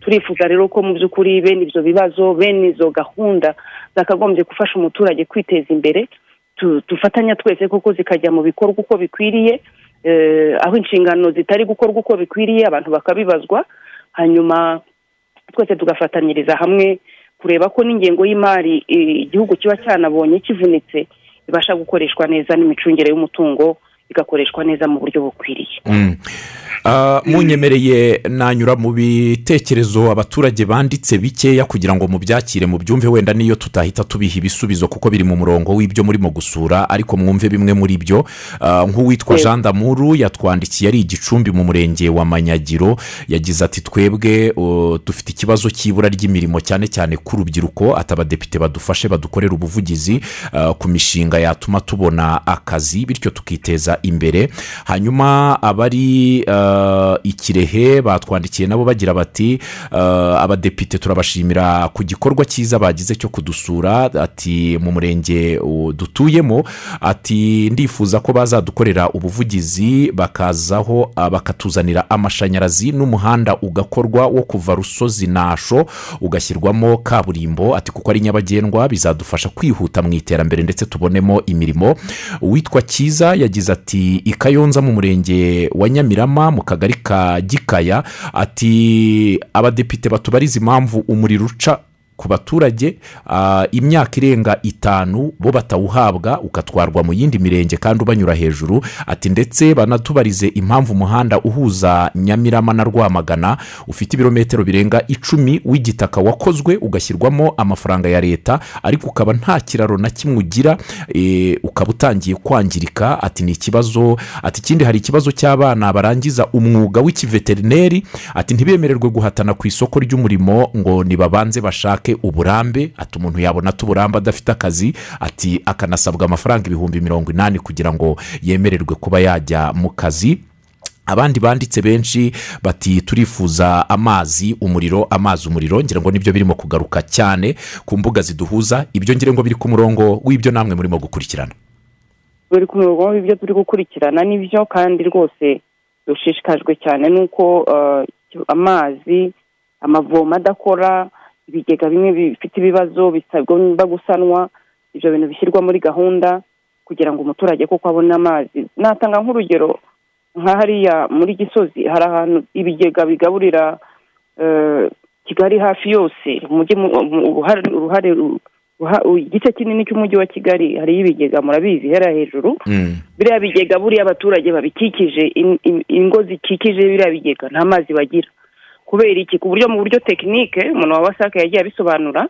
Turifuza rero ko mu by'ukuri bene ibyo bibazo bene izo gahunda zakagombye gufasha umuturage kwiteza imbere dufatanya twese kuko zikajya mu bikorwa uko bikwiriye eh, aho inshingano zitari gukorwa uko bikwiriye abantu bakabibazwa hanyuma twese tugafatanyiriza hamwe kureba ko n'ingengo y'imari eh, igihugu kiba cyanabonye kivunitse ibasha gukoreshwa neza n'imicungire y'umutungo igakoreshwa neza mu buryo bukwiriye Mm. Ah, munyemereye nanyura mu bitekerezo abaturage banditse bikeya kugira ngo mubyakire mubyumve wenda niyo tutahita tubiha ibisubizo kuko biri mu murongo w'ibyo murimo gusura ariko mwumve bimwe muri byo Ah, nk'uwitwa Yego. jean damuru yatwandikiye ari igicumbi mu murenge wa manyagiro yagize ati twebwe dufite ikibazo cy'ibura ry'imirimo cyane cyane k'urubyiruko ati abadepite badufashe badukorere ubuvugizi uh, ku mishinga yatuma tubona akazi bityo tukiteza imbere. Hanyuma abari uh, ikirehe batwandikiye nabo bagira bati uh, abadepite turabashimira ku gikorwa cyiza bagize cyo kudusura. Ati mu murenge dutuyemo. Ati ndifuza ko bazadukorera ubuvugizi bakazaho uh, bakatuzanira amashanyarazi n'umuhanda ugakorwa wo kuva rusozi nasho ugashyirwamo kaburimbo. Ati kuko ari nyabagendwa bizadufasha kwihuta mu iterambere ndetse tubonemo imirimo. Uwitwa cyiza yagize ati i kayonza mu murenge wa nyamirama mu kagari ka gikaya ati abadepite batubariza impamvu umuriro uca ku baturage ah, imyaka irenga itanu bo batawuhabwa ukatwarwa mu yindi mirenge kandi ubanyura hejuru. Ati ndetse banatubarize impamvu umuhanda uhuza nyamirama na rwamagana ufite ibirometero birenga icumi w'igitaka wakozwe ugashyirwamo amafaranga ya leta ariko ukaba nta kiraro na kimwe ugira eh, ukaba utangiye kwangirika. Ati ni ikibazo. Ati ikindi hari ikibazo cy'abana barangiza umwuga w'ikiveterineri. Ati ntibemererwe guhatana ku isoko ry'umurimo ngo nibabanze bashake uburambe ati umuntu yabona ati uburambe adafite akazi ati akanasabwa amafaranga ibihumbi mirongo inani kugira ngo yemererwe kuba yajya mu kazi. Abandi banditse benshi bati turifuza amazi umuriro amazi umuriro. Ngira ngo ni byo birimo kugaruka cyane ku mbuga ziduhuza. Ibyo ngira ngo biri ku murongo w'ibyo namwe murimo gukurikirana. Buri ku murongo w'ibyo turi gukurikirana ni byo kandi rwose dushishikajwe cyane n'uko eh, amazi amavomo adakora ibigega bimwe bifite ibibazo bisabwa gusanwa ibyo bintu bishyirwa muri gahunda kugira ngo umuturage koko abone amazi. Natanga nk'urugero nka hariya muri gisozi hari ahantu ibigega bigaburira eh, kigali hafi yose uruhare uruhare ruha- igice kinini cy'umujyi wa kigali hariyo ibigega murabizi hera hejuru. Biriya bigega buriya abaturage babikikije in- in- ingo zikikije biriya bigega nta mazi bagira. Kubera iki? Ku buryo mu buryo tekinike umuntu wa wasake yagiye abisobanura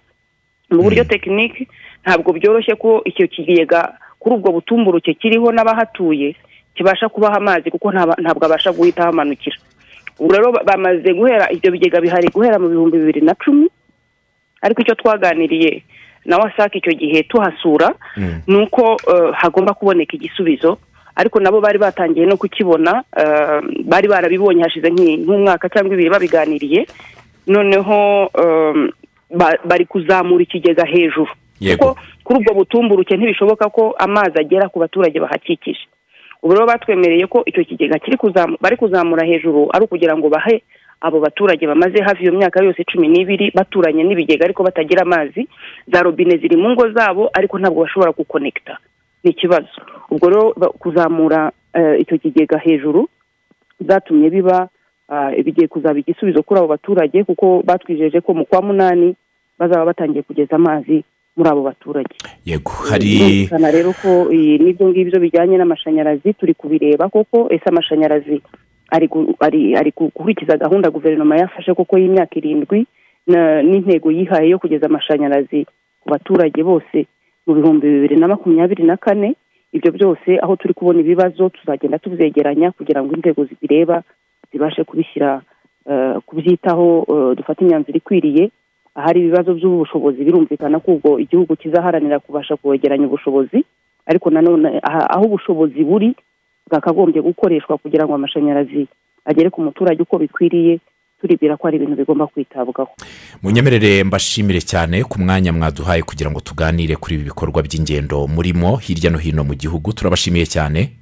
mu buryo tekinike ntabwo byoroshye ko icyo kigega kuri ubwo butumburuke kiriho n'abahatuye kibasha kubaha amazi kuko ntabwo abasha guhita hamanukira ubu rero ba- bamaze guhera ibyo bigega bihari guhera mu bihumbi bibiri na cumi ariko icyo twaganiriye na wasake icyo gihe tuhasura ni uko eh, hagomba kuboneka igisubizo ariko nabo bari batangiye no kukibona eh, bari barabibonye hashize nk'umwaka cyangwa ibiri babiganiriye. Noneho eh, ba- bari kuzamura ikigega hejuru. Kuko kuri ubwo butumburuke ntibishoboka ko amazi agera ku baturage bahakikije. Ubu rero batwemereye ko icyo kigega bari kuzamura hejuru ari ukugira ngo bahe abo baturage bamaze hafi iyo myaka yose cumi n'ibiri baturanye n'ibigega ariko batagira amazi. Za robine ziri mu ngo zabo ariko ntabwo bashobora gukonekita ni ikibazo ubwo rero kuzamura eh, icyo kigega hejuru byatumye biba ah, bigiye kuzaba igisubizo kuri abo baturage kuko batwijeje ko mu kwa munani bazaba batangiye kugeza amazi muri abo baturage. Yego hari birumvikana rero ko n'ibyo ngibyo bijyanye n'amashanyarazi turi kubireba koko ese amashanyarazi ari gu- ari ari gukurikiza gahunda guverinoma yafashe koko y'imyaka irindwi n'intego yihaye yo kugeza amashanyarazi ku baturage bose mu bihumbi bibiri na makumyabiri na kane ibyo byose aho turi kubona ibibazo tuzagenda tubyegeranya kugira ngo inzego zibireba zibashe kubishyira eh, kubyitaho eh, dufate imyanzuro ikwiriye ahari ibibazo by'ubushobozi birumvikana ko ubwo igihugu kizaharanira kubasha kwegeranya ubushobozi ariko nanone aho ubushobozi buri bwakagombye gukoreshwa kugira ngo amashanyarazi agere ku muturage uko bikwiriye turibwira ko ari ibintu bigomba kwitabwaho. Munyemerere mbashimire cyane ku mwanya mwaduhaye kugira ngo tuganire kuri ibi bikorwa by'ingendo. Murimo hirya no hino mu gihugu turabashimiye cyane.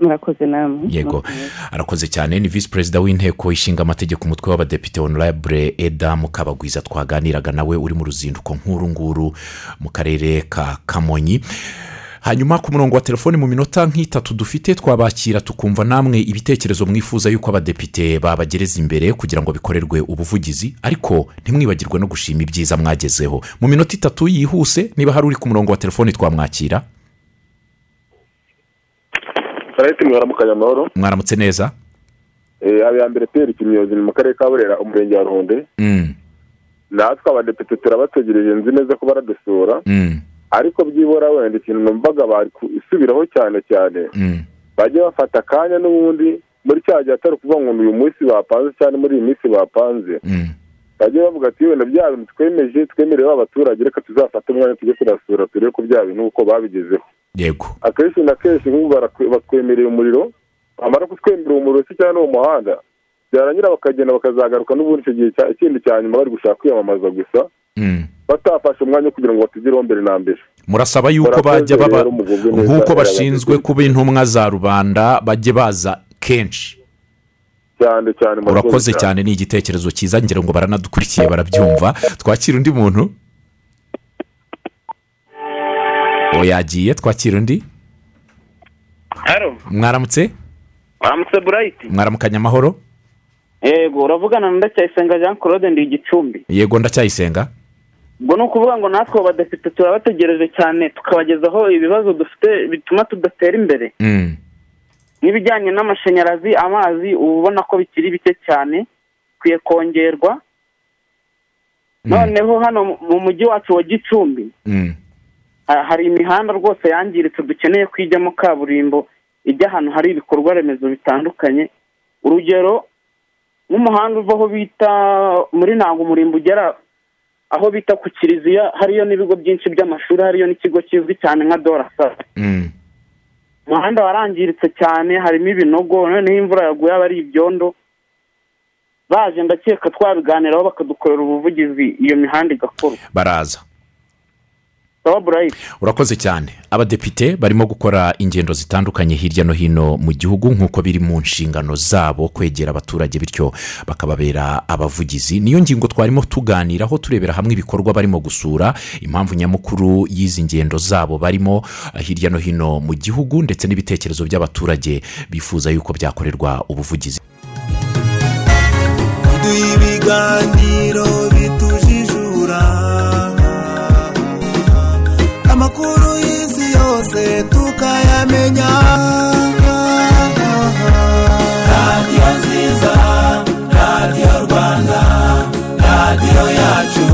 Murakoze namwe yego. Arakoze cyane ni visi perezida w'inteko ishinga amategeko umutwe w'abadepite honorable eda mukabagwiza. Twaganiraga nawe uri mu ruzinduko nk'uru nguru mu karere ka kamonyi. Hanyuma ku murongo wa telefoni mu minota nk'itatu dufite twabakira tukumva namwe ibitekerezo mwifuza yuko abadepite babagereza imbere kugira ngo bikorerwe ubuvugizi ariko ntimwibagirwe no gushima ibyiza mwagezeho. Mu minota itatu yihuse niba hari uri ku murongo wa telefoni twamwakira. Mwaramutse neza? Habiyambere peri kimyozi ni mu karere ka burera umurenge wa ruhunde. Mm, natwe abadepite turabategereje nzi neza ko baradusura. Mm, ariko byibura wenda ikintu numvaga isubiraho cyane cyane. Mm. bajye bafata akanya n'ubundi muri cya gihe atari ukuvuga ngo ni uyu munsi bapanze cyangwa muri iyi minsi bapanze. Bajye bavuga ati wenda bya bintu twemeje twemerewe abaturage reka tuzafate umwanya tujye kurasura turebe ko bya bintu uko babigezeho. Yego. Akenshi na kenshi nk'ubu batwemereye umuriro bamara kutwemerera umuriro se cyangwa n'uwo muhanda. Byarangira bakagenda bakazagaruka n'ubundi icyo gihe ikindi cya nyuma bari gushaka kwiyamamaza gusa. Mm. Batafashe umwanya wo kugira ngo batugereho mbere na mbere. Murasaba yuko bajya baba nk'uko bashinzwe kuba intumwa za rubanda bajye baza kenshi. Cyane cyane murakoze urakoze cyane ni igitekerezo cyiza ngira ngo baranadukurikiye barabyumva. Twakira undi muntu? Uwo yagiye twakira undi? Haro mwaramutse? Waramutse burayiti mwaramukanya amahoro? Yego uravugana na ndacyayisenga jean claude ndi igicumbi yego ndacyayisenga. Ubwo ni ukuvuga ngo natwe abadepite turabategereje cyane tukabagezaho ibibazo dufite bituma tudatera imbere. Mm, n'ibijyanye n'amashanyarazi amazi uba ubona ko bikiri bike cyane bikwiye kongerwa. Noneho hano mu mujyi wacu wa gicumbi mm, ha- hari imihanda rwose yangiritse dukeneye kwijyamo kaburimbo ijya ahantu hari ibikorwa remezo bitandukanye. Urugero nk'umuhanda uva aho bita muri ntabwo umurimbo ugera aho bita ku kiliziya hariyo n'ibigo byinshi by'amashuri hariyo n'ikigo kizwi cyane nka dorasa mm. umuhanda warangiritse cyane harimo ibinogo noneho imvura yaguye aba ari ibyondo. Baje ndakeka twabiganiraho bakadukorera ubuvugizi iyo mihanda igakorwa. Baraza. Urakoze cyane. Abadepite barimo gukora ingendo zitandukanye hirya no hino mu gihugu nk'uko biri mu nshingano zabo kwegera abaturage bityo bakababera abavugizi. Niyo ngingo twarimo tuganiraho turebera hamwe ibikorwa barimo gusura impamvu nyamukuru y'izi ngendo zabo barimo eh, hirya no hino mu gihugu ndetse n'ibitekerezo by'abaturage bifuza yuko byakorerwa ubuvugizi. Ibiganiro biri yose tukayamenya radiyo nziza radiyo rwanda radiyo yacu.